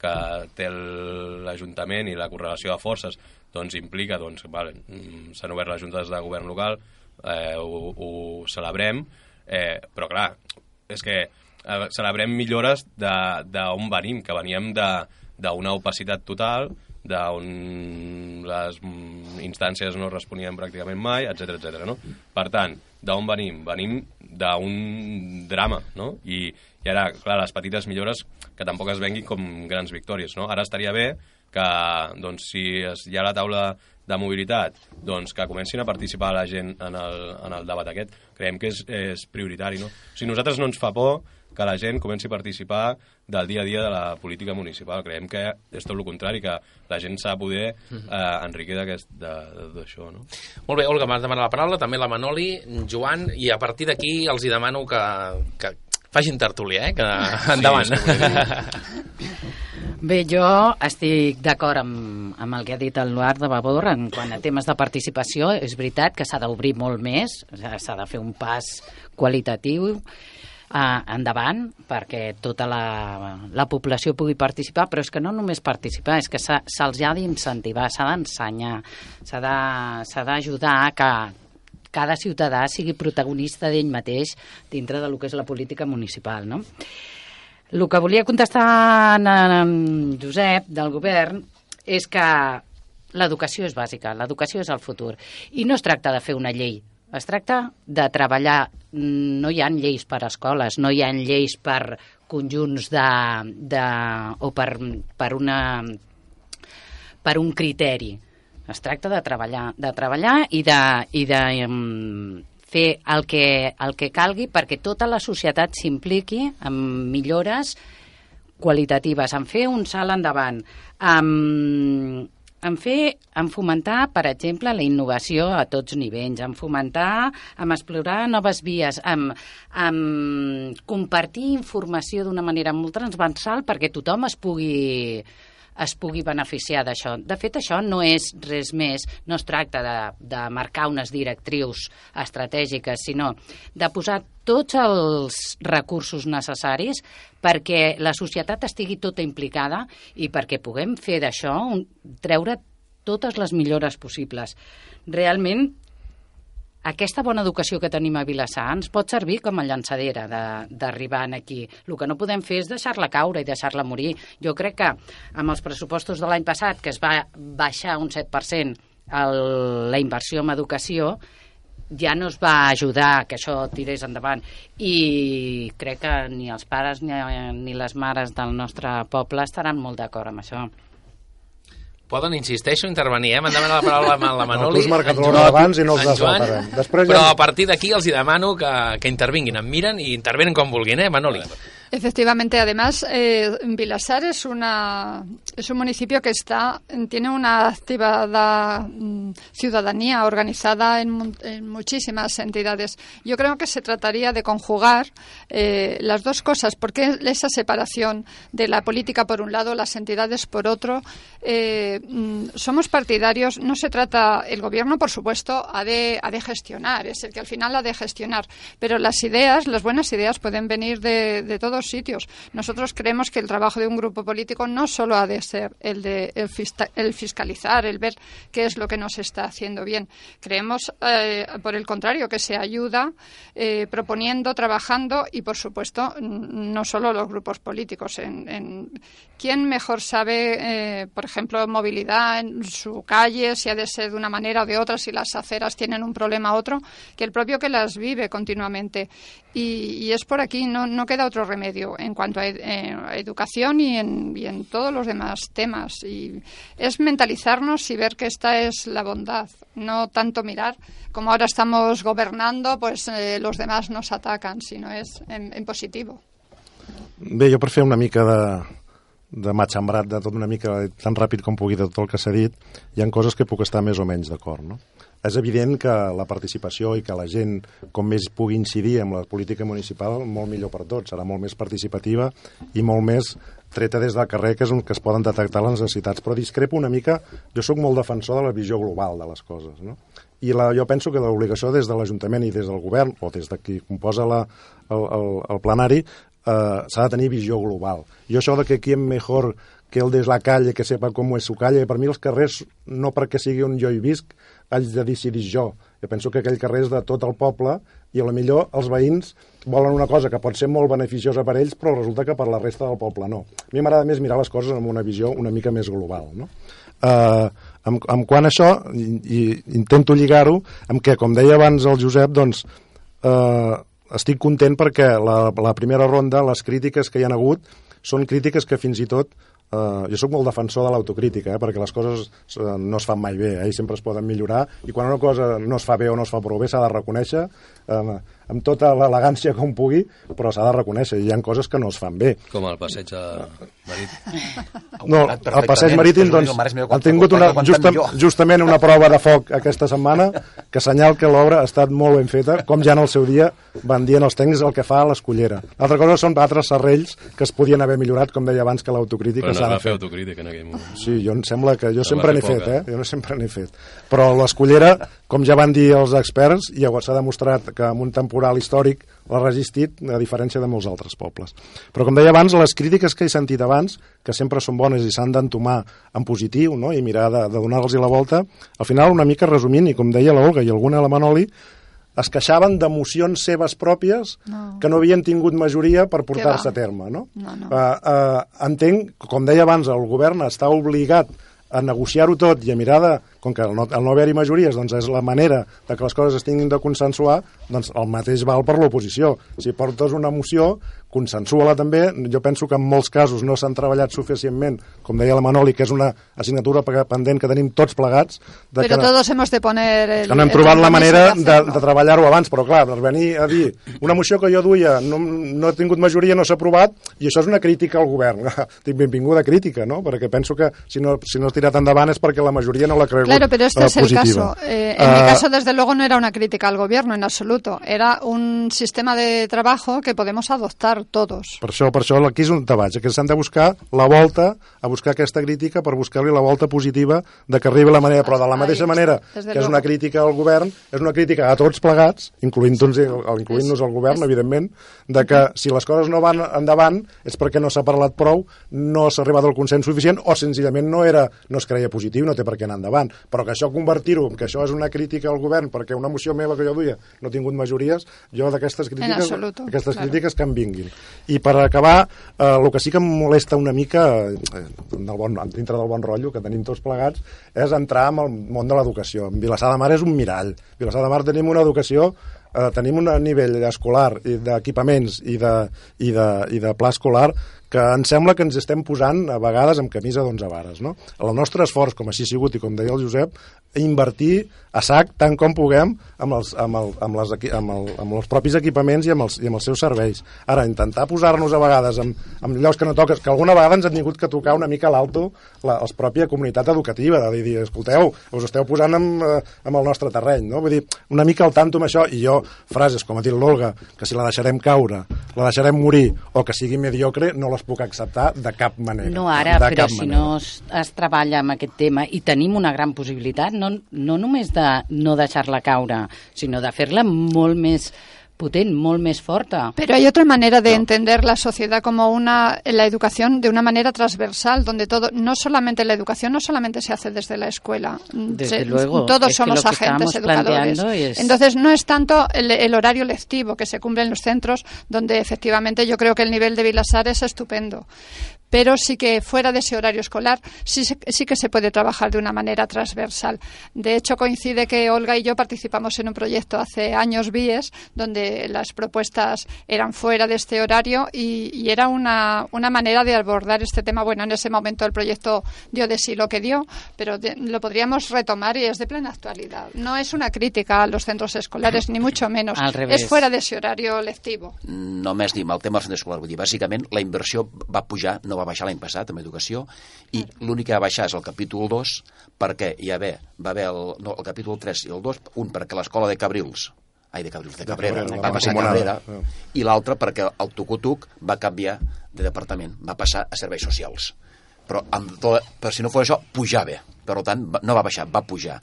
que té l'Ajuntament i la correlació de forces, doncs implica, doncs, vale, mm, s'han obert les juntes de govern local, eh, ho, ho celebrem, eh, però clar, és que eh, celebrem millores d'on venim, que veníem d'una opacitat total, d'on les mm, instàncies no responien pràcticament mai, etc etc. no? Per tant, d'on venim? Venim d'un drama, no? I, I ara, clar, les petites millores que tampoc es venguin com grans victòries, no? Ara estaria bé que, doncs, si es, hi ha la taula de mobilitat, doncs que comencin a participar la gent en el, en el debat aquest. Creiem que és, és prioritari, no? O sigui, nosaltres no ens fa por que la gent comenci a participar del dia a dia de la política municipal. Creiem que és tot el contrari, que la gent s'ha de poder eh, enriquir d'això, no? Molt bé, Olga, m'has demanat la paraula, també la Manoli, Joan, i a partir d'aquí els hi demano que, que facin tertúlia, eh? Que, endavant. que Bé, jo estic d'acord amb, amb el que ha dit el Luar de Vavor en quant a temes de participació. És veritat que s'ha d'obrir molt més, s'ha de fer un pas qualitatiu eh, endavant perquè tota la, la població pugui participar, però és que no només participar, és que se'ls ha d'incentivar, s'ha d'ensenyar, s'ha d'ajudar a que cada ciutadà sigui protagonista d'ell mateix dintre de lo que és la política municipal, no? El que volia contestar en, en Josep del govern és que l'educació és bàsica, l'educació és el futur. I no es tracta de fer una llei, es tracta de treballar. No hi ha lleis per a escoles, no hi ha lleis per conjunts de, de, o per, per, una, per un criteri. Es tracta de treballar, de treballar i de, i de um, fer el que, el que calgui perquè tota la societat s'impliqui en millores qualitatives, en fer un salt endavant, en, en fer, en fomentar, per exemple, la innovació a tots nivells, en fomentar, en explorar noves vies, en, en compartir informació d'una manera molt transversal perquè tothom es pugui es pugui beneficiar d'això. De fet, això no és res més, no es tracta de, de marcar unes directrius estratègiques, sinó de posar tots els recursos necessaris perquè la societat estigui tota implicada i perquè puguem fer d'això, treure totes les millores possibles. Realment, aquesta bona educació que tenim a Vilassar ens pot servir com a llançadera de- d'arribar aquí. El que no podem fer és deixar-la caure i deixar-la morir. Jo crec que amb els pressupostos de l'any passat, que es va baixar un 7% el, la inversió en educació, ja no es va ajudar que això tirés endavant i crec que ni els pares ni, ni les mares del nostre poble estaran molt d'acord amb això. Poden, insisteixo, intervenir, eh? M'han demanat la paraula la, la Manoli. tu has marcat Joan, abans i no els saltarem. Després ja- Però a partir d'aquí els hi demano que, que intervinguin. Em miren i intervenen com vulguin, eh, Manoli? Efectivamente, además, eh, Vilasar es una, Es un municipio que está tiene una activada mm, ciudadanía organizada en, en muchísimas entidades. Yo creo que se trataría de conjugar eh, las dos cosas, porque esa separación de la política por un lado, las entidades por otro. eh, mm, somos partidarios, no se trata, el gobierno por supuesto ha de, ha de gestionar, es el que al final ha de gestionar, pero las ideas, las buenas ideas pueden venir de, de todos sitios. Nosotros creemos que el trabajo de un grupo político no solo ha de ser el de el, el fiscalizar, el ver qué es lo que nos está haciendo bien. Creemos, eh, por el contrario, que se ayuda eh, proponiendo, trabajando y, por supuesto, no solo los grupos políticos. ¿Quién mejor sabe, eh, por ejemplo, movilidad en su calle, si ha de ser de una manera o de otra, si las aceras tienen un problema u otro, que el propio que las vive continuamente? Y, y es por aquí, no, no queda otro remedio en cuanto a, ed- eh, educación y en, y en todos los demás temas. Y es mentalizarnos y ver que esta es la bondad, no tanto mirar como ahora estamos gobernando, pues eh, los demás nos atacan, sino es en, en positivo. Bé, jo per fer una mica de, de matxembrat de tot una mica tan ràpid com pugui de tot el que s'ha dit, hi han coses que puc estar més o menys d'acord, no? És evident que la participació i que la gent com més pugui incidir en la política municipal, molt millor per tots, serà molt més participativa i molt més treta des del carrer, que és on que es poden detectar les necessitats. Però discrepo una mica, jo sóc molt defensor de la visió global de les coses, no? I la, jo penso que l'obligació des de l'Ajuntament i des del govern, o des de qui composa la, el, el, el plenari, eh, s'ha de tenir visió global. Jo això de que qui és millor que el de la calle, que sepa com és su calle, per mi els carrers, no perquè sigui on jo hi visc, haig de decidir jo. Jo penso que aquell carrer és de tot el poble i a lo millor els veïns volen una cosa que pot ser molt beneficiosa per ells, però resulta que per la resta del poble no. A mi m'agrada més mirar les coses amb una visió una mica més global. No? Uh, amb, amb quant a això, i, i intento lligar-ho, amb que, com deia abans el Josep, doncs, uh, estic content perquè la, la primera ronda, les crítiques que hi han hagut, són crítiques que fins i tot Uh, jo sóc molt defensor de l'autocrítica, eh, perquè les coses uh, no es fan mai bé, eh, i sempre es poden millorar, i quan una cosa no es fa bé o no es fa prou bé s'ha de reconèixer uh, amb tota l'elegància com pugui, però s'ha de reconèixer, i hi ha coses que no es fan bé. Com el passeig a Marit. No, el passeig marítim, doncs, han tingut una, justa, justament una prova de foc aquesta setmana que senyal que l'obra ha estat molt ben feta, com ja en el seu dia van dient els tècnics el que fa a l'escollera. L'altra cosa són altres serrells que es podien haver millorat, com deia abans, que l'autocrítica Però no s'ha de va fer fer. autocrítica en aquell moment. Sí, jo em sembla que jo No sempre n'he fet, eh? Jo no sempre n'he fet. Però l'escollera, com ja van dir els experts, i s'ha demostrat que amb un temporal històric l'ha resistit, a diferència de molts altres pobles. Però, com deia abans, les crítiques que he sentit abans, que sempre són bones i s'han d'entomar en positiu, no? i mirar de, de donar-los la volta, al final, una mica resumint, i com deia l'Olga i alguna la Manoli, es queixaven d'emocions seves pròpies No. que no havien tingut majoria per portar-se a terme. No? No, no. Uh, uh, entenc, com deia abans, el govern està obligat a negociar-ho tot i a mirar de, com que el no, el no haver-hi majories doncs és la manera de que les coses es tinguin de consensuar, doncs el mateix val per l'oposició. Si portes una moció, consensua-la també. Jo penso que en molts casos no s'han treballat suficientment, com deia la Manoli, que és una assignatura pe- pendent que tenim tots plegats. De Pero que, todos hemos de poner el, que no hem trobat la manera de, hacerlo. de treballar-ho abans, però clar, per venir a dir una moció que jo duia no, no ha tingut majoria, no s'ha aprovat, i això és una crítica al govern. Dic, benvinguda crítica, no? Perquè penso que si no, si no ha tirat endavant és perquè la majoria no l'ha cregut Claro, pero este eh, es el positiva. caso. Eh, en mi Eh, caso, desde luego, no era una crítica al gobierno en absoluto. Era un sistema de trabajo que podemos adoptar todos. Per això, per això aquí és te vaig, que s'han de buscar la volta, a buscar aquesta crítica per buscar-li la volta positiva de que arribi la manera, però de la mateixa manera que és una crítica al govern, és una crítica a tots plegats, incloent-nos incloent al govern, evidentment, de que si les coses no van endavant és perquè no s'ha parlat prou, no s'ha arribat al consens suficient o senzillament no era no es creia positiu, no té per què anar endavant. Però que això convertir-ho, que això és una crítica al govern perquè una moció meva que jo duia no ha tingut majories, jo d'aquestes crítiques, absoluto, aquestes claro. crítiques que em vinguin. I per acabar, eh, el que sí que em molesta una mica, eh, del bon, dintre del bon rotllo que tenim tots plegats, és entrar en el món de l'educació. En Vilassar de Mar és un mirall. Vilassar de Mar tenim una educació eh, tenim un nivell escolar i d'equipaments i, de, i, de, i de pla escolar que em sembla que ens estem posant a vegades amb camisa d'11 vares. No? El nostre esforç, com així ha sigut i com deia el Josep, invertir a sac tant com puguem amb els, amb, el, amb, les, amb, el, amb els propis equipaments i amb els, i amb els seus serveis. Ara, intentar posar-nos a vegades amb, amb llocs que no toques, que alguna vegada ens han tingut que tocar una mica a l'alto la, els pròpia comunitat educativa, de dir, escolteu, us esteu posant amb, eh, amb el nostre terreny, no? Vull dir, una mica al tanto amb això, i jo, frases com ha dit l'Olga, que si la deixarem caure, la deixarem morir, o que sigui mediocre, no les puc acceptar de cap manera. No ara, de però si manera. no es, es treballa amb aquest tema i tenim una gran possibilitat, no, no només de no deixar-la caure, sinó de fer-la molt més potent, molt més forta. Pero hay otra manera de entender la sociedad como una la educación de una manera transversal, donde todo no solamente la educación no solamente se hace desde la escuela. Desde Se- luego, todos es que somos lo que agentes educadores. es- Entonces no es tanto el, el horario lectivo que se cumple en los centros, donde efectivamente yo creo que el nivel de Vilasar es estupendo. Pero sí que fuera de ese horario escolar sí, sí que se puede trabajar de una manera transversal. De hecho, coincide que Olga y yo participamos en un proyecto hace años BIES, donde las propuestas eran fuera de este horario y, y era una, una manera de abordar este tema. Bueno, en ese momento el proyecto dio de sí lo que dio, pero de- lo podríamos retomar y es de plena actualidad. No es una crítica a los centros escolares, ni mucho menos. Al revés. Es fuera de ese horario lectivo. només dir el tema del centre escolar. Vull dir, bàsicament, la inversió va pujar, no va baixar l'any passat en educació, i l'únic que va baixar és el capítol 2, perquè hi va haver, va haver el, no, el capítol 3 i el 2, un perquè l'escola de Cabrils, ai, de Cabrils, de Cabrera, Cabrera, va passar a. Cabrera, i l'altre perquè el Tucutuc va canviar de departament, va passar a serveis socials. Però, amb tot, per si no fos això, pujava. Per tant, va- no va baixar, va pujar.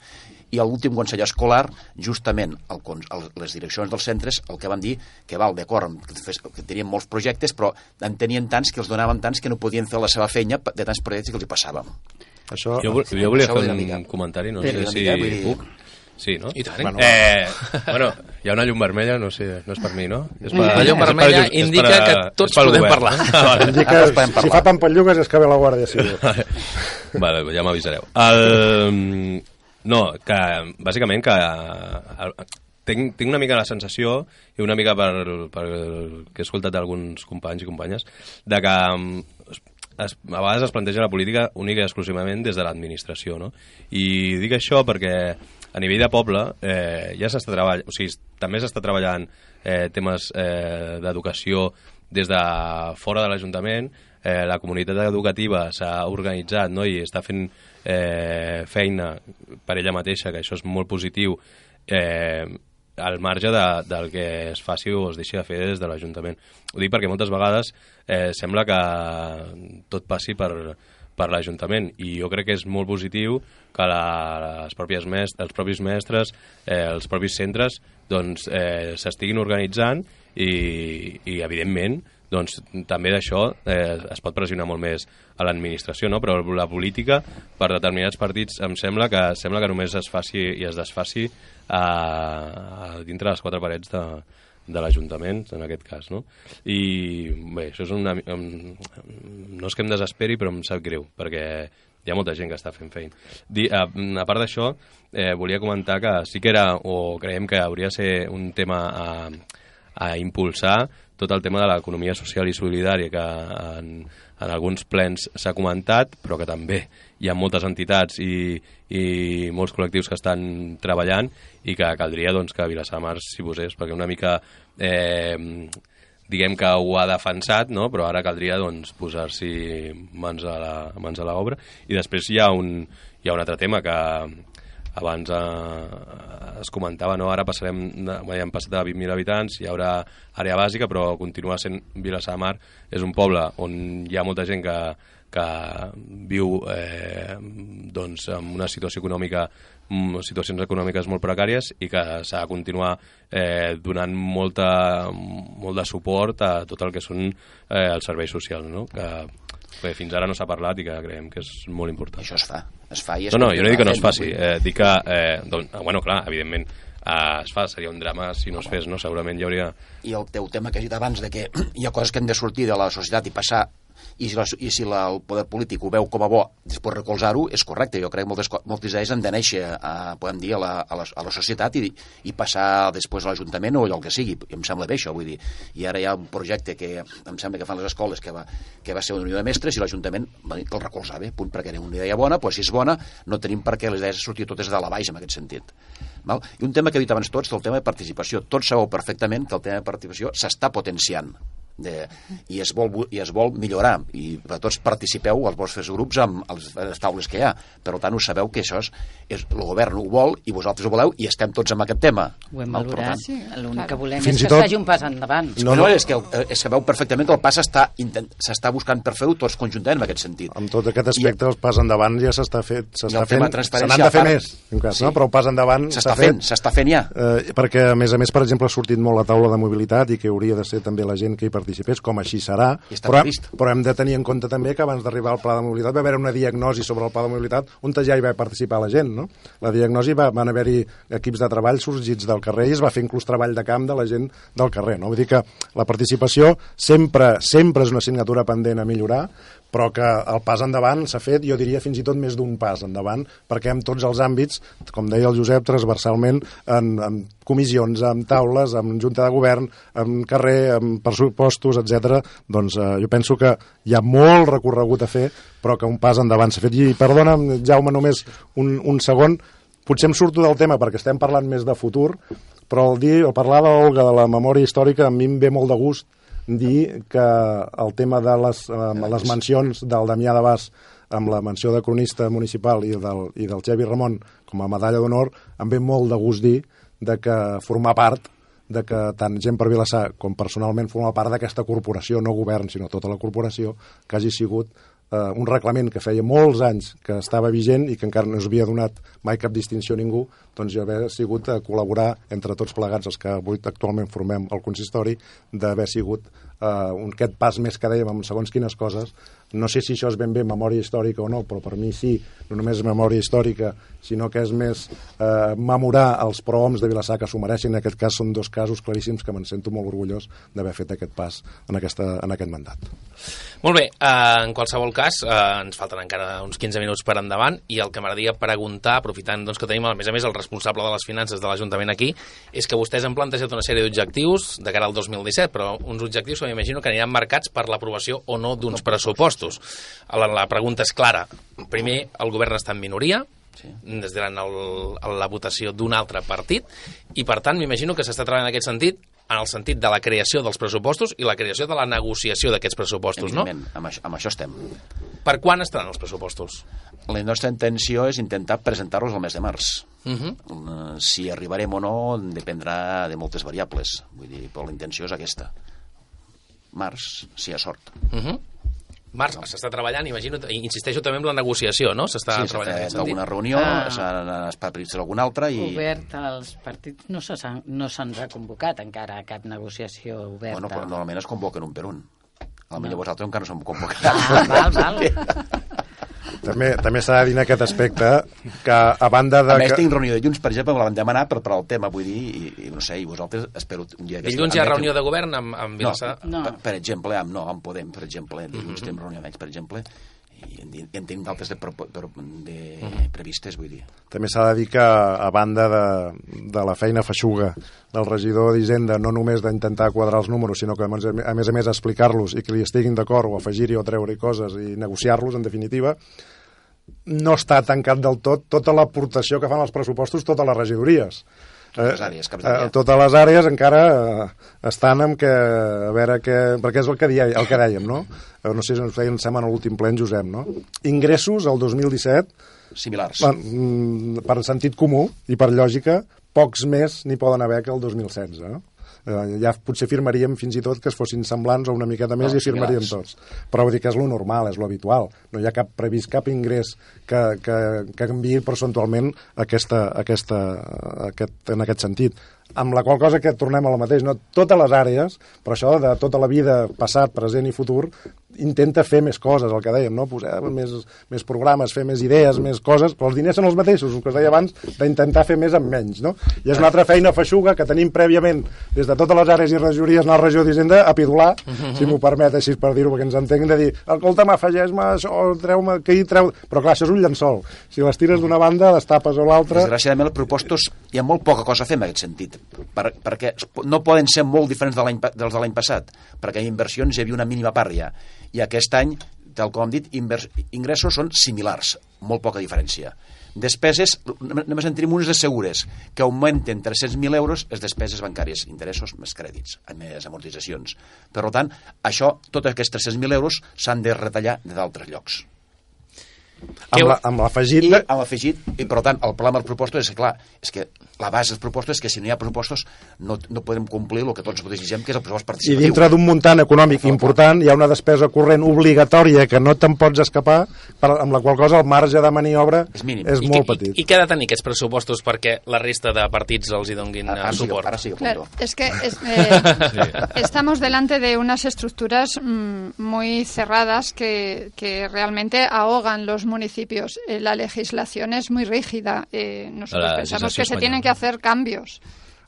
I l'últim Consell Escolar, justament el, el, les direccions dels centres el que van dir que val, d'acord, que, que tenien molts projectes, però en tenien tants que els donaven tants que no podien fer la seva feina de tants projectes que els hi passàvem. Això, Jo, jo volia fer un mica. comentari, no sé si mica, vull dir- puc. Sí, no? I tant. Bueno, Eh, bueno, hi ha una llum vermella, no sé, no és per mi, no? És per, La llum és per vermella és indica per, que eh, tots podem govern. parlar. Ah, vale. indica, Ara podem si parlar. fa pampallugues és que ve la Guàrdia Civil. vale, ja m'avisareu. El... No, que bàsicament que el, tinc, tinc una mica la sensació i una mica per, per que he escoltat d'alguns companys i companyes de que mm, es, a vegades es planteja la política única i exclusivament des de l'administració, no? I dic això perquè a nivell de poble eh, ja s'està treballant, o sigui, també s'està treballant eh, temes eh, d'educació des de fora de l'Ajuntament, eh, la comunitat educativa s'ha organitzat no? i està fent eh, feina per ella mateixa, que això és molt positiu, eh, al marge de, del que es faci o es deixi de fer des de l'Ajuntament. Ho dic perquè moltes vegades eh, sembla que tot passi per, per l'Ajuntament i jo crec que és molt positiu que la, les pròpies mestres, els propis mestres, eh, els propis centres doncs, eh, s'estiguin organitzant i, i evidentment doncs, també d'això eh, es pot pressionar molt més a l'administració, no? però la política per determinats partits em sembla que sembla que només es faci i es desfaci a, a dintre les quatre parets de, de l'Ajuntament, en aquest cas, no? I bé, això és una... No és que em desesperi, però em sap greu, perquè hi ha molta gent que està fent feina. Di, a, a part d'això, eh, volia comentar que sí que era, o creiem que hauria de ser un tema a, a impulsar tot el tema de l'economia social i solidària que en, en alguns plens s'ha comentat, però que també hi ha moltes entitats i, i molts col·lectius que estan treballant i que caldria doncs, que Vilassar de Mar s'hi posés, perquè una mica eh, diguem que ho ha defensat, no? però ara caldria doncs, posar-s'hi mans a l'obra. I després hi ha, un, hi ha un altre tema que abans eh, es comentava, no? ara passarem, de- hem passat a 20.000 habitants, hi haurà àrea bàsica, però continua sent Vilassar de Mar, és un poble on hi ha molta gent que, que viu eh, doncs, en una situació econòmica mm, situacions econòmiques molt precàries i que s'ha de continuar eh, donant molta, molt de suport a tot el que són eh, els serveis socials, no? que, que fins ara no s'ha parlat i que creiem que és molt important. Això es fa, es fa i es No, no, jo no dic que no es faci, eh, dic que, eh, doncs, bueno, clar, evidentment, eh, es fa, seria un drama si no es fes, no? Segurament hi hauria... i el teu tema que has dit abans de que hi ha coses que han de sortir de la societat i passar i si, la, i si la, el poder polític ho veu com a bo després recolzar-ho, és correcte. Jo crec que moltes, moltes idees han de néixer, a, podem dir, a la, a la, a la societat i, i passar després a l'Ajuntament o allò que sigui. I em sembla bé això, vull dir. I ara hi ha un projecte que em sembla que fan les escoles que va, que va ser una unió de mestres i l'Ajuntament va dir que el recolzava, punt, perquè era una idea bona, doncs si és bona, no tenim per què les idees sortir totes de la baix en aquest sentit. Val? I un tema que he dit abans tots, el tema de participació. Tots sabeu perfectament que el tema de participació s'està potenciant de, i, es vol, i es vol millorar. I per tots participeu als vostres grups amb els, les taules que hi ha. Per tant ho sabeu que això és, és el govern ho vol i vosaltres ho voleu i estem tots amb aquest tema Ho hem valorat. tant, Sí, L'únic que volem Fins és i que tot- es faci un pas endavant. no, no, és que, és que veu perfectament que el pas s'està buscant per fer-ho tots conjuntament en aquest sentit Amb tot aquest aspecte, el pas endavant ja s'està fet, I s'està fent, de se n'han de fer part- més, en cas, Sí. no? però el pas endavant s'està fent, s'està fent ja Eh, perquè, a més a més, per exemple, ha sortit molt la taula de mobilitat i que hauria de ser també la gent que hi participés, com així serà. I però, previst. però hem de tenir en compte també que abans d'arribar al pla de mobilitat va haver una diagnosi sobre el pla de mobilitat on ja hi va participar la gent. No? La diagnosi va, van haver-hi equips de treball sorgits del carrer i es va fer inclús treball de camp de la gent del carrer. No? Vull dir que la participació sempre, sempre és una assignatura pendent a millorar, però que el pas endavant s'ha fet, jo diria fins i tot més d'un pas endavant, perquè en tots els àmbits, com deia el Josep, transversalment, en, en comissions, en taules, en junta de govern, en carrer, en pressupostos, etc. doncs eh, jo penso que hi ha molt recorregut a fer, però que un pas endavant s'ha fet. I perdona'm, Jaume, només un, un segon, potser em surto del tema perquè estem parlant més de futur, però el dir, el parlar d'Olga, de la memòria històrica, a mi em ve molt de gust dir que el tema de les, eh, les mencions del Damià de Bas amb la menció de cronista municipal i del, i del Xevi Ramon com a medalla d'honor, em ve molt de gust dir de que formar part de que tant gent per Vilassar com personalment forma part d'aquesta corporació, no govern, sinó tota la corporació, que hagi sigut eh, un reglament que feia molts anys que estava vigent i que encara no s'havia donat mai cap distinció a ningú, doncs jo haver sigut a col·laborar entre tots plegats els que avui actualment formem el consistori, d'haver sigut eh, un, aquest pas més que dèiem amb segons quines coses. No sé si això és ben bé memòria històrica o no, però per mi sí, no només és memòria històrica, sinó que és més eh, memorar els prohoms de Vilassar que s'ho mereixin. En aquest cas són dos casos claríssims que me'n sento molt orgullós d'haver fet aquest pas en, aquesta, en aquest mandat. Molt bé, eh, en qualsevol cas, eh, ens falten encara uns 15 minuts per endavant i el que m'agradaria preguntar, aprofitant doncs, que tenim a més a més el responsable de les finances de l'Ajuntament aquí, és que vostès han plantejat una sèrie d'objectius de cara al 2017, però uns objectius que m'imagino que aniran marcats per l'aprovació o no d'uns pressupostos. La, la pregunta és clara. Primer, el govern està en minoria, Sí. des de la, la votació d'un altre partit, i per tant m'imagino que s'està treballant en aquest sentit en el sentit de la creació dels pressupostos i la creació de la negociació d'aquests pressupostos, no? evidentment, amb, això, amb això estem Per quan estaran els pressupostos? la nostra intenció és intentar presentar-los al mes de març Uh -huh. Eh, si arribarem o no dependrà de moltes variables vull dir, però la intenció és aquesta març, si hi ha sort Uh -huh. Març, s'està treballant, imagino, insisteixo també en la negociació, no? S'està sí, treballant sentit. alguna reunió Ah. s'ha s'ha previst alguna altra i Obert als partits no se s'han- no se'ns ha convocat encara a cap negociació oberta. bueno, però normalment es convoquen un per un a millor vosaltres encara no som convocats Ah, val, val. També, també s'ha de dir en aquest aspecte que a banda de... a més que... tinc reunió de dilluns per exemple me la van demanar per, per al tema vull dir, i, i no sé, i vosaltres espero un dia que Dilluns hi ha reunió de govern amb, amb Vilassar. No, No. Per, per exemple, amb, no, amb Podem, per exemple, dilluns mm -hmm. reunió amb ells, per exemple, i en, tinc d'altres de, de, de mm -hmm. previstes, vull dir. També s'ha de dir que, a banda de, de la feina feixuga del regidor d'Hisenda, no només d'intentar quadrar els números, sinó que, a més a més, a més explicar-los i que li estiguin d'acord o afegir-hi o treure-hi coses i negociar-los, en definitiva, no està tancat del tot tota l'aportació que fan els pressupostos totes les regidories. Totes les àrees, caps d'àrea. eh, totes les àrees encara eh, estan amb que, a veure què, perquè és el que, deia, el que dèiem, no? Eh, No sé si ens feien, sembla, en l'últim ple en Josep, no? Ingressos al 2017 Similars. per, mm, per sentit comú i per lògica, pocs més n'hi poden haver que el 2016. No? Eh, ja potser firmaríem fins i tot que es fossin semblants o una miqueta més No, i firmaríem tots. Però vull dir que és lo normal, és lo habitual. No hi ha cap previst cap ingrés que, que, que canviï percentualment aquesta, aquesta, aquest, en aquest sentit. Amb la qual cosa que tornem a la mateix, no? totes les àrees, però això de tota la vida, passat, present i futur, intenta fer més coses, el que dèiem, no? posar més, més programes, fer més idees, més coses, però els diners són els mateixos, el que us deia abans, d'intentar fer més amb menys. No? I és una altra feina feixuga que tenim prèviament des de totes les àrees i regidories anar a la regió d'Hisenda a pidolar, si m'ho permet així per dir-ho, perquè ens entenc de dir, escolta'm, afegeix-me això, treu-me aquí, treu... Però clar, això és un llençol. Si les tires d'una banda, les tapes a l'altra... Desgraciadament, els propostos hi ha molt poca cosa a fer en aquest sentit, per, perquè es no poden ser molt diferents de dels de l'any passat, perquè en inversions hi havia una mínima part ja, i aquest any, tal com hem dit, ingressos són similars, molt poca diferència. Despeses, només en tenim unes de segures, que augmenten 300.000 euros les despeses bancàries, interessos més crèdits, més amortitzacions. Per tant, això, tots aquests 300.000 euros s'han de retallar de d'altres llocs. Amb la- amb l'afegit I de- amb l'afegit, i per tant, el problema dels propostos és que, clar, és que la base dels propostos és que si no hi ha propostos no, no podem complir el que tots desitgem, que és el pressupost I participatiu. dintre d'un muntant econòmic important hi ha una despesa corrent obligatòria que no te'n pots escapar, per, amb la qual cosa el marge de maniobra és, mínim. és I, molt què- petit. i, I què ha de tenir aquests pressupostos perquè la resta de partits els hi donguin Ara eh, sí que- suport? ara sí que Claro, es que es- eh, estamos delante de unas estructuras mm, muy cerradas que, que realmente ahogan los municipios. Eh, la legislación es muy rígida. Eh, nosotros La pensamos que se tienen. Que hacer cambios.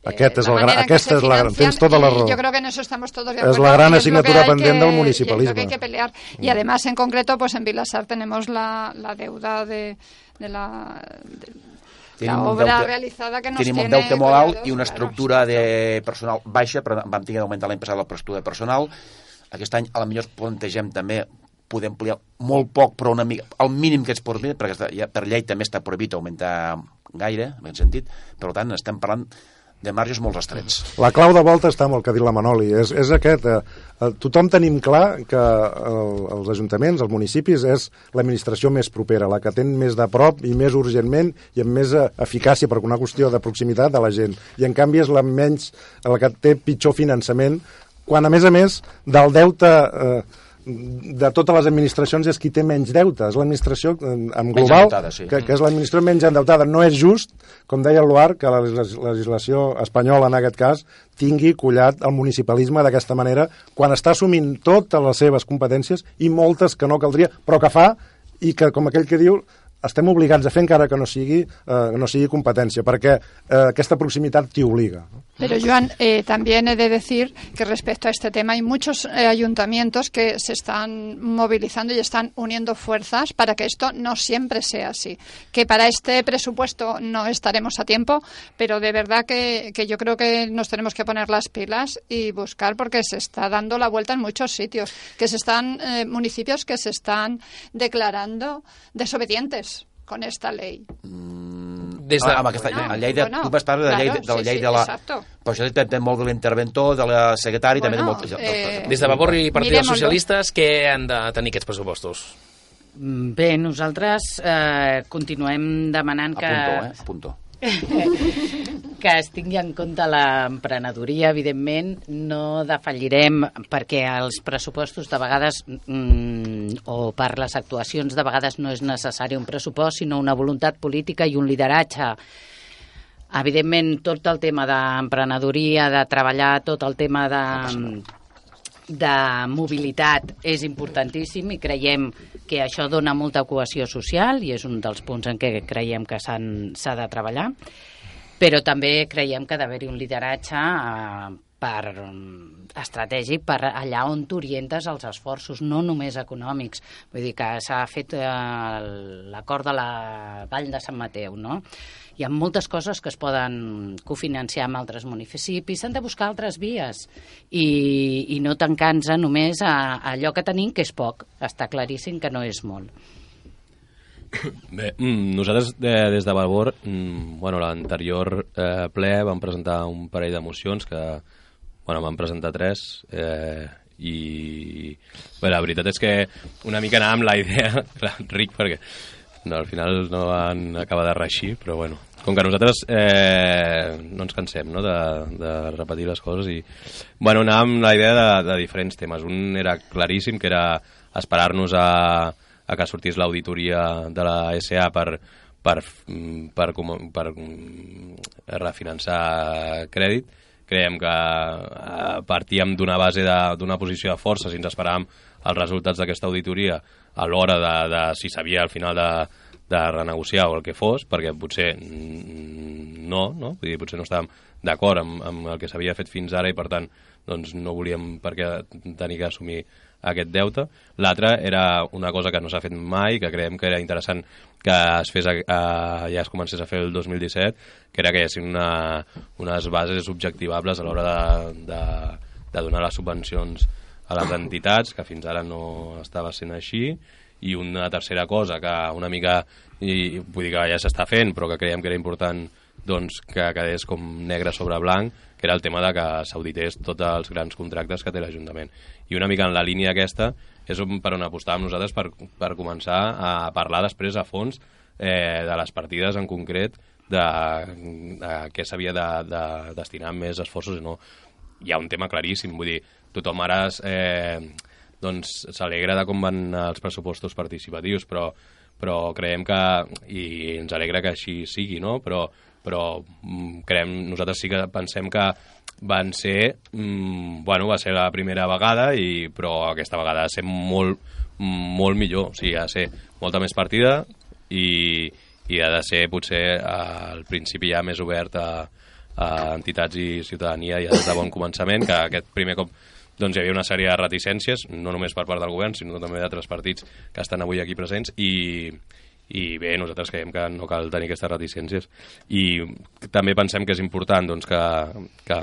Aquest és la el gran, aquesta és la gran, tens tota la raó. Yo creo que en eso estamos todos de Es acuerdo. la gran asignatura hay pendiente del municipalismo. que hay que pelear. Mm. Y además, en concreto, pues en Vilasar tenemos la, la deuda de, de la... de- Tenim la un obra deute- realizada que nos Tenim un tiene deute molt alt i una claro. estructura de personal baixa, però vam tenir d'augmentar l'any passat l'estructura de personal. Aquest any, a la millor plantegem també poder ampliar molt poc, però una mica, el mínim que es pot dir, perquè ja, per llei també està prohibit augmentar gaire, en aquest sentit. Per tant, estem parlant de marges molt restrets. La clau de volta està amb el que ha dit la Manoli, és, és aquest. Eh, eh, tothom tenim clar que el, els ajuntaments, els municipis, és l'administració més propera, la que ten més de prop i més urgentment i amb més eh, eficàcia per una qüestió de proximitat de la gent. I en canvi és la menys, la que té pitjor finançament, quan a més a més del deute... Eh, de totes les administracions és qui té menys deute, és l'administració eh, en global, sí. que, que és l'administració menys endeutada. No és just, com deia el Loar, que la legis- legislació espanyola, en aquest cas, tingui collat el municipalisme d'aquesta manera, quan està assumint totes les seves competències i moltes que no caldria, però que fa i que, com aquell que diu, estem obligats a fer encara que no sigui, eh, no sigui competència, perquè eh, aquesta proximitat t'hi obliga. Pero, Joan, eh, también he de decir que respecto a este tema hay muchos eh, ayuntamientos que se están movilizando y están uniendo fuerzas para que esto no siempre sea así. Que para este presupuesto no estaremos a tiempo, pero de verdad que, que yo creo que nos tenemos que poner las pilas y buscar porque se está dando la vuelta en muchos sitios, que se están eh, municipios que se están declarando desobedientes con esta ley. Des de... Ah, amb aquesta, Bueno, la llei de, bueno, tu vas parlar de la llei, claro, de, de la sí, llei sí, de la... exacto. Però això depèn molt de l'interventor, de la secretari, també de Bueno, molt... eh, Des de Vavor i Partit dels. Socialistes, què han de tenir aquests pressupostos? Mm, Bé, nosaltres eh, continuem demanant que... Apunto, eh? Apunto. que es tingui en compte l'emprenedoria, evidentment, no defallirem perquè els pressupostos de vegades mm, o per les actuacions de vegades no és necessari un pressupost, sinó una voluntat política i un lideratge. Evidentment, tot el tema d'emprenedoria, de treballar tot el tema de, de mobilitat és importantíssim i creiem que això dona molta cohesió social i és un dels punts en què creiem que s'ha de treballar però també creiem que ha d'haver-hi un lideratge eh, per, mm, estratègic per allà on t'orientes els esforços, no només econòmics. Vull dir que s'ha fet eh, l'acord de la Vall de Sant Mateu, no? Hi ha moltes coses que es poden cofinanciar amb altres municipis, s'han de buscar altres vies i, i no tancar-nos només a, a allò que tenim, que és poc. Està claríssim que no és molt. Bé, mm, nosaltres de, des de Valbor, mm, bueno, l'anterior eh, ple vam presentar un parell de mocions que, bueno, vam presentar tres eh, i bé, la veritat és que una mica anàvem la idea, clar, ric perquè no, al final no van acabar de reixir, però bueno, com que nosaltres eh, no ens cansem no, de, de repetir les coses i bueno, anàvem la idea de, de diferents temes. Un era claríssim, que era esperar-nos a, a que sortís l'auditoria de la SA per, per, mm, per, com, per mm, refinançar crèdit creiem que eh, partíem d'una base d'una posició de força si ens esperàvem els resultats d'aquesta auditoria a l'hora de, de si s'havia al final de, de renegociar o el que fos, perquè potser no, no? Vull dir, potser no estàvem d'acord amb, amb el que s'havia fet fins ara i per tant doncs, no volíem per què tenir que assumir aquest deute. L'altre era una cosa que no s'ha fet mai, que creiem que era interessant que es fes a, a, ja es comencés a fer el 2017, que era que hi haguessin una, unes bases objectivables a l'hora de, de, de donar les subvencions a les entitats, que fins ara no estava sent així, i una tercera cosa que una mica, i, vull dir que ja s'està fent, però que creiem que era important doncs, que quedés com negre sobre blanc, que era el tema de que s'audités tots els grans contractes que té l'Ajuntament. I una mica en la línia aquesta és on- per on apostàvem nosaltres per, per començar a parlar després a fons eh, de les partides en concret de, de què s'havia de, de destinar més esforços i no. Hi ha un tema claríssim, vull dir, tothom ara es, eh, doncs s'alegra de com van els pressupostos participatius, però, però creiem que, i ens alegra que així sigui, no? però, però mm, creiem, nosaltres sí que pensem que van ser, mm, bueno, va ser la primera vegada, i, però aquesta vegada ha de ser molt, molt millor, o sigui, ha de ser molta més partida i, i ha de ser potser al principi ja més obert a, a entitats i ciutadania ja des de bon començament, que aquest primer cop doncs hi havia una sèrie de reticències, no només per part del govern, sinó també d'altres partits que estan avui aquí presents, i, i bé, nosaltres creiem que no cal tenir aquestes reticències. I també pensem que és important doncs, que, que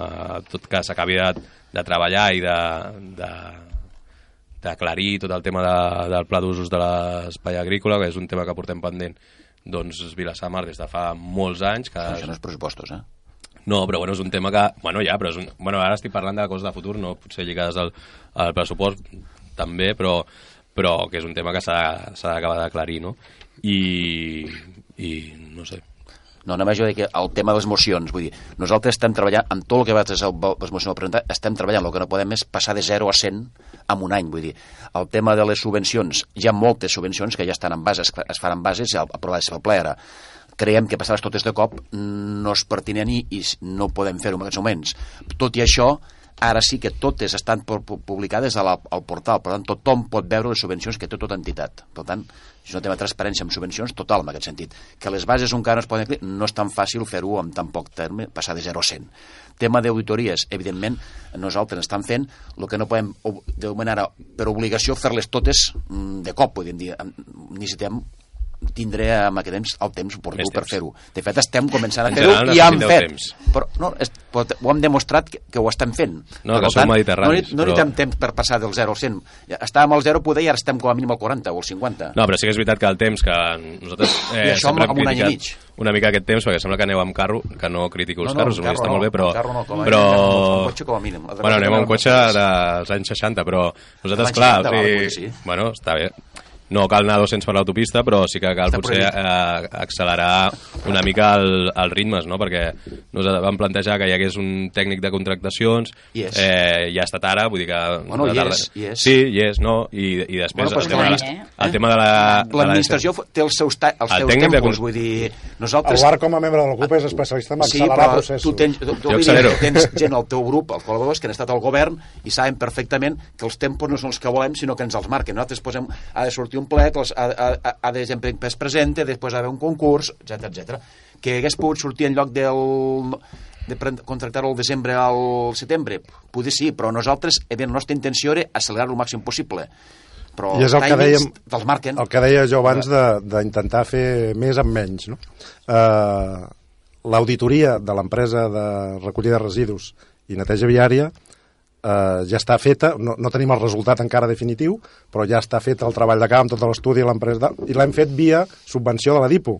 tot que s'acabi de, de treballar i de, de, d'aclarir tot el tema de, del pla d'usos de l'espai agrícola, que és un tema que portem pendent doncs Vilassar Mar des de fa molts anys. Que... Això no és pressupostos, eh? No, però bueno, és un tema que... Bueno, ja, però és un... Bueno, ara estic parlant de coses de futur, no potser lligades al, al pressupost també, però, però que és un tema que s'ha d'acabar d'aclarir, no? I, I no sé, No, només jo que el tema de les mocions, vull dir, nosaltres estem treballant, amb tot el que vaig les mocions presentar, estem treballant, el que no podem és passar de 0 a 100 en un any, vull dir, el tema de les subvencions, hi ha moltes subvencions que ja estan en bases, es fan en bases aprovades pel ple ara, creiem que passar-les totes de cop no és pertinent i, i no podem fer-ho en aquests moments. Tot i això, ara sí que totes estan pu- pu- publicades a la, al portal, per tant, tothom pot veure les subvencions que té tota entitat. Per tant, és un tema de transparència amb subvencions total en aquest sentit. Que les bases encara no es poden aclarir, no és tan fàcil fer-ho en tan poc terme, passar de 0 a 100. Tema d'auditories, evidentment, nosaltres estem fent el que no podem, de ara, per obligació, fer-les totes mm, de cop, podríem dir. Em- Necessitem tindré amb aquest temps el temps oportú per fer-ho. De fet, estem començant a fer-ho general i hem fet. temps. Però, no, és, però ho hem demostrat que, que ho estem fent. No, que Per tant, mediterranis, No, no però- necessitem temps per passar del 0 al 100. Ja Estàvem al 0 poder i ara estem com a mínim al 40 o al 50. No, però sí que és veritat que el temps que nosaltres eh, I això amb- amb un any i criticat una mica aquest temps, perquè sembla que aneu amb carro, que no critico els No, no, carros, carro està molt no, bé, però... carro no, com a però... amb cotxe com a mínim. Bueno, anem amb no un cotxe dels anys 60, però nosaltres, clar, 60, o sigui, val, sí. bueno, està bé. No cal anar a 200 per l'autopista, però sí que cal Està potser eh, accelerar una mica el, els ritmes, no? perquè nosaltres vam plantejar que hi hagués un tècnic de contractacions, és. eh, ja ha estat ara, vull dir que... Bueno, hi tarda- és, hi és. Sí, hi és, no? I, i després Bueno, el, pues tema de la, eh? el tema de la... de la- L'administració té els seus, ta els El seus tècnic de tempos, con- vull dir, El nosaltres... Bar, com a membre de la CUP, és especialista en Sí, accelerar però processos. tu tens, tu, tu, accelero. tens gent al teu grup, els col·laboradors, que han estat al govern i saben perfectament que els tempos no són els que volem, sinó que ens els marquen. Nosaltres posem, ha de sortir un que els, ha, ha, ha, ha de gent es presenta, després ha d'haver un concurs, etc etc. Que hagués pogut sortir en lloc del de contractar-ho al desembre al setembre? Poder sí, però nosaltres, evidentment, la nostra intenció era accelerar-lo el màxim possible. Però I és el que dèiem, te'ls marquen. el que deia jo abans de- d'intentar fer més amb menys. No? Uh, L'auditoria de l'empresa de recollida de residus i neteja viària uh, ja està feta, no, no tenim el resultat encara definitiu, però ja està fet el treball de camp, tot l'estudi, l'empresa, i l'hem fet via subvenció de la DIPO.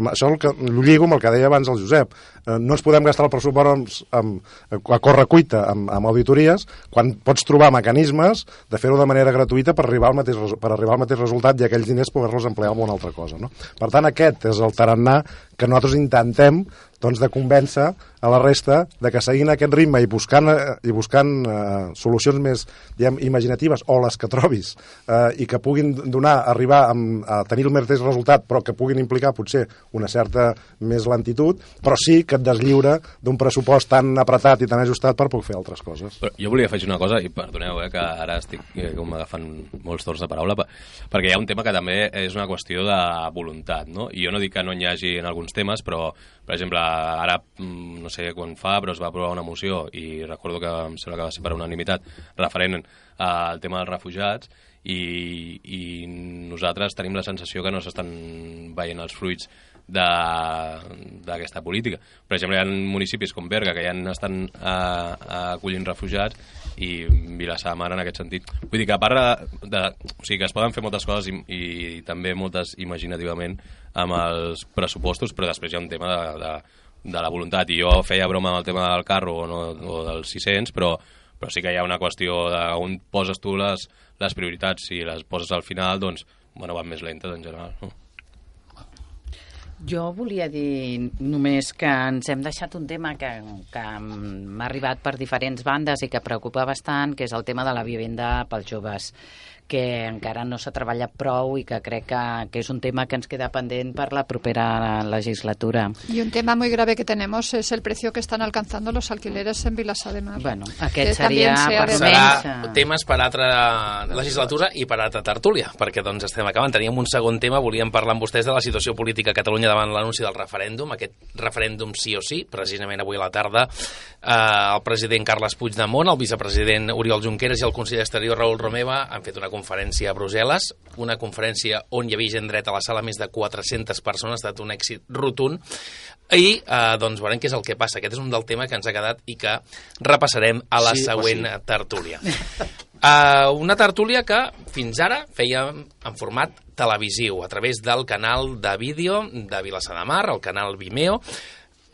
Amb això el que, lligo amb el que deia abans el Josep. Eh, no ens podem gastar el pressupost amb, amb, a correcuita amb, amb auditories quan pots trobar mecanismes de fer-ho de manera gratuïta per arribar al mateix, per arribar al mateix resultat i aquells diners poder-los emplear en una altra cosa. No? Per tant, aquest és el tarannà que nosaltres intentem doncs, de convèncer a la resta de que seguint aquest ritme i buscant, eh, i buscant eh, solucions més diguem, imaginatives o les que trobis eh, i que puguin donar, arribar amb, a tenir el mateix resultat però que puguin implicar potser una certa més lentitud, però sí que et deslliura d'un pressupost tan apretat i tan ajustat per poder fer altres coses. Però jo volia afegir una cosa, i perdoneu, eh, que ara estic eh, com agafant molts torns de paraula, per- perquè hi ha un tema que també és una qüestió de voluntat, no? I jo no dic que no n'hi hagi en alguns temes, però, per exemple, ara, mm, no sé quan fa, però es va aprovar una moció, i recordo que em sembla que va ser per unanimitat, referent al tema dels refugiats, i, i nosaltres tenim la sensació que no s'estan veient els fruits d'aquesta política. Per exemple, hi ha municipis com Berga que ja estan eh, acollint refugiats i Vilassar de Mar en aquest sentit. Vull dir que a part de, de... O sigui, que es poden fer moltes coses i, i també moltes imaginativament amb els pressupostos, però després hi ha un tema de, de, de la voluntat. I jo feia broma amb el tema del carro o, no, o dels 600, però, però sí que hi ha una qüestió d'on poses tu les, les prioritats. Si les poses al final, doncs, bueno, van més lentes en general. No? Jo volia dir només que ens hem deixat un tema que, que m'ha arribat per diferents bandes i que preocupa bastant, que és el tema de la vivenda pels joves que encara no s'ha treballat prou i que crec que, que és un tema que ens queda pendent per la propera legislatura. Y un tema muy grave que tenemos es el precio que están alcanzando los alquileres en Vilassar de Mar. Bueno, Que aquest seria per de Serà menys... temes per altra legislatura i per altra tertúlia, perquè doncs estem acabant. Teníem un segon tema, volíem parlar amb vostès de la situació política a Catalunya davant l'anunci del referèndum, aquest referèndum sí o sí, precisament avui a la tarda eh, el president Carles Puigdemont, el vicepresident Oriol Junqueras i el conseller exterior Raül Romeva han fet una conferència a Brussel·les, una conferència on hi havia gent dret a la sala, més de 400 persones, ha estat un èxit rotund, i eh, doncs veurem què és el que passa. Aquest és un del tema que ens ha quedat i que repassarem a la Sí, següent pues tertúlia. Uh, una tertúlia que fins ara fèiem en format televisiu, a través del canal de vídeo de Vilassar de Mar, el canal Vimeo,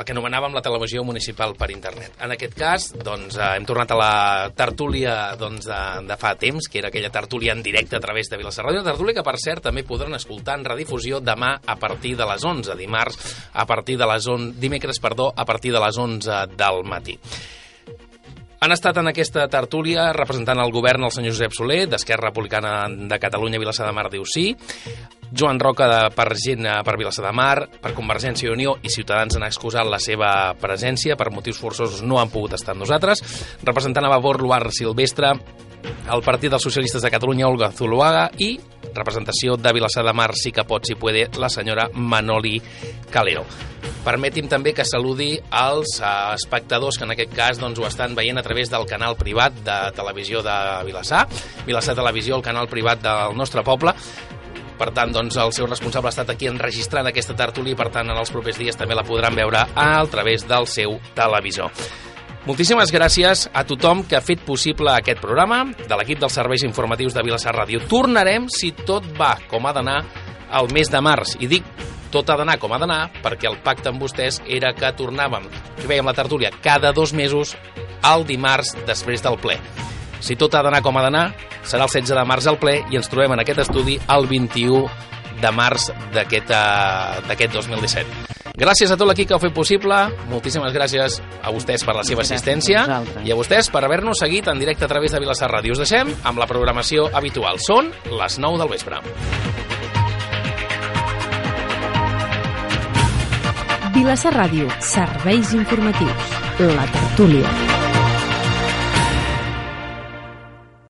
el que anomenàvem la televisió municipal per internet. En aquest cas, doncs, eh, hem tornat a la tertúlia doncs, de, de fa temps, que era aquella tertúlia en directe a través de Vilassar Ràdio, tertúlia que, per cert, també podran escoltar en redifusió demà a partir de les 11, dimarts a partir de les 11, dimecres, perdó, a partir de les 11 del matí. Han estat en aquesta tertúlia representant el govern el senyor Josep Soler, d'Esquerra Republicana de Catalunya, Vilassar de Mar diu sí, Joan Roca de, per gent eh, per Vilassar de Mar, per Convergència i Unió i Ciutadans han excusat la seva presència, per motius forçosos no han pogut estar amb nosaltres, representant a Vavor Luar Silvestre, el Partit dels Socialistes de Catalunya, Olga Zuluaga, i representació de Vilassar de Mar, sí que pot, si puede, la senyora Manoli Calero. Permeti'm també que saludi als eh, espectadors que en aquest cas doncs, ho estan veient a través del canal privat de televisió de Vilassar, Vilassar Televisió, el canal privat del nostre poble, per tant, doncs, el seu responsable ha estat aquí enregistrant aquesta tertúlia i, per tant, en els propers dies també la podran veure a través del seu televisor. Moltíssimes gràcies a tothom que ha fet possible aquest programa, de l'equip dels serveis informatius de Vilassar Ràdio. Tornarem, si tot va com ha d'anar, al mes de març. I dic tot ha d'anar com ha d'anar perquè el pacte amb vostès era que tornàvem, que veiem la tertúlia, cada dos mesos al dimarts després del ple. Si tot ha d'anar com ha d'anar, serà el 16 de març al ple i ens trobem en aquest estudi el 21 de març d'aquest eh, d'aquest 2017. Gràcies a tot l'equip que ho ha fet possible, moltíssimes gràcies a vostès per la seva Gràcies a assistència vosaltres. i a vostès per haver-nos seguit en directe a través de Vilassar Ràdio. Us deixem amb la programació habitual. Són les 9 del vespre. Vilassar Ràdio, serveis informatius. La tertúlia.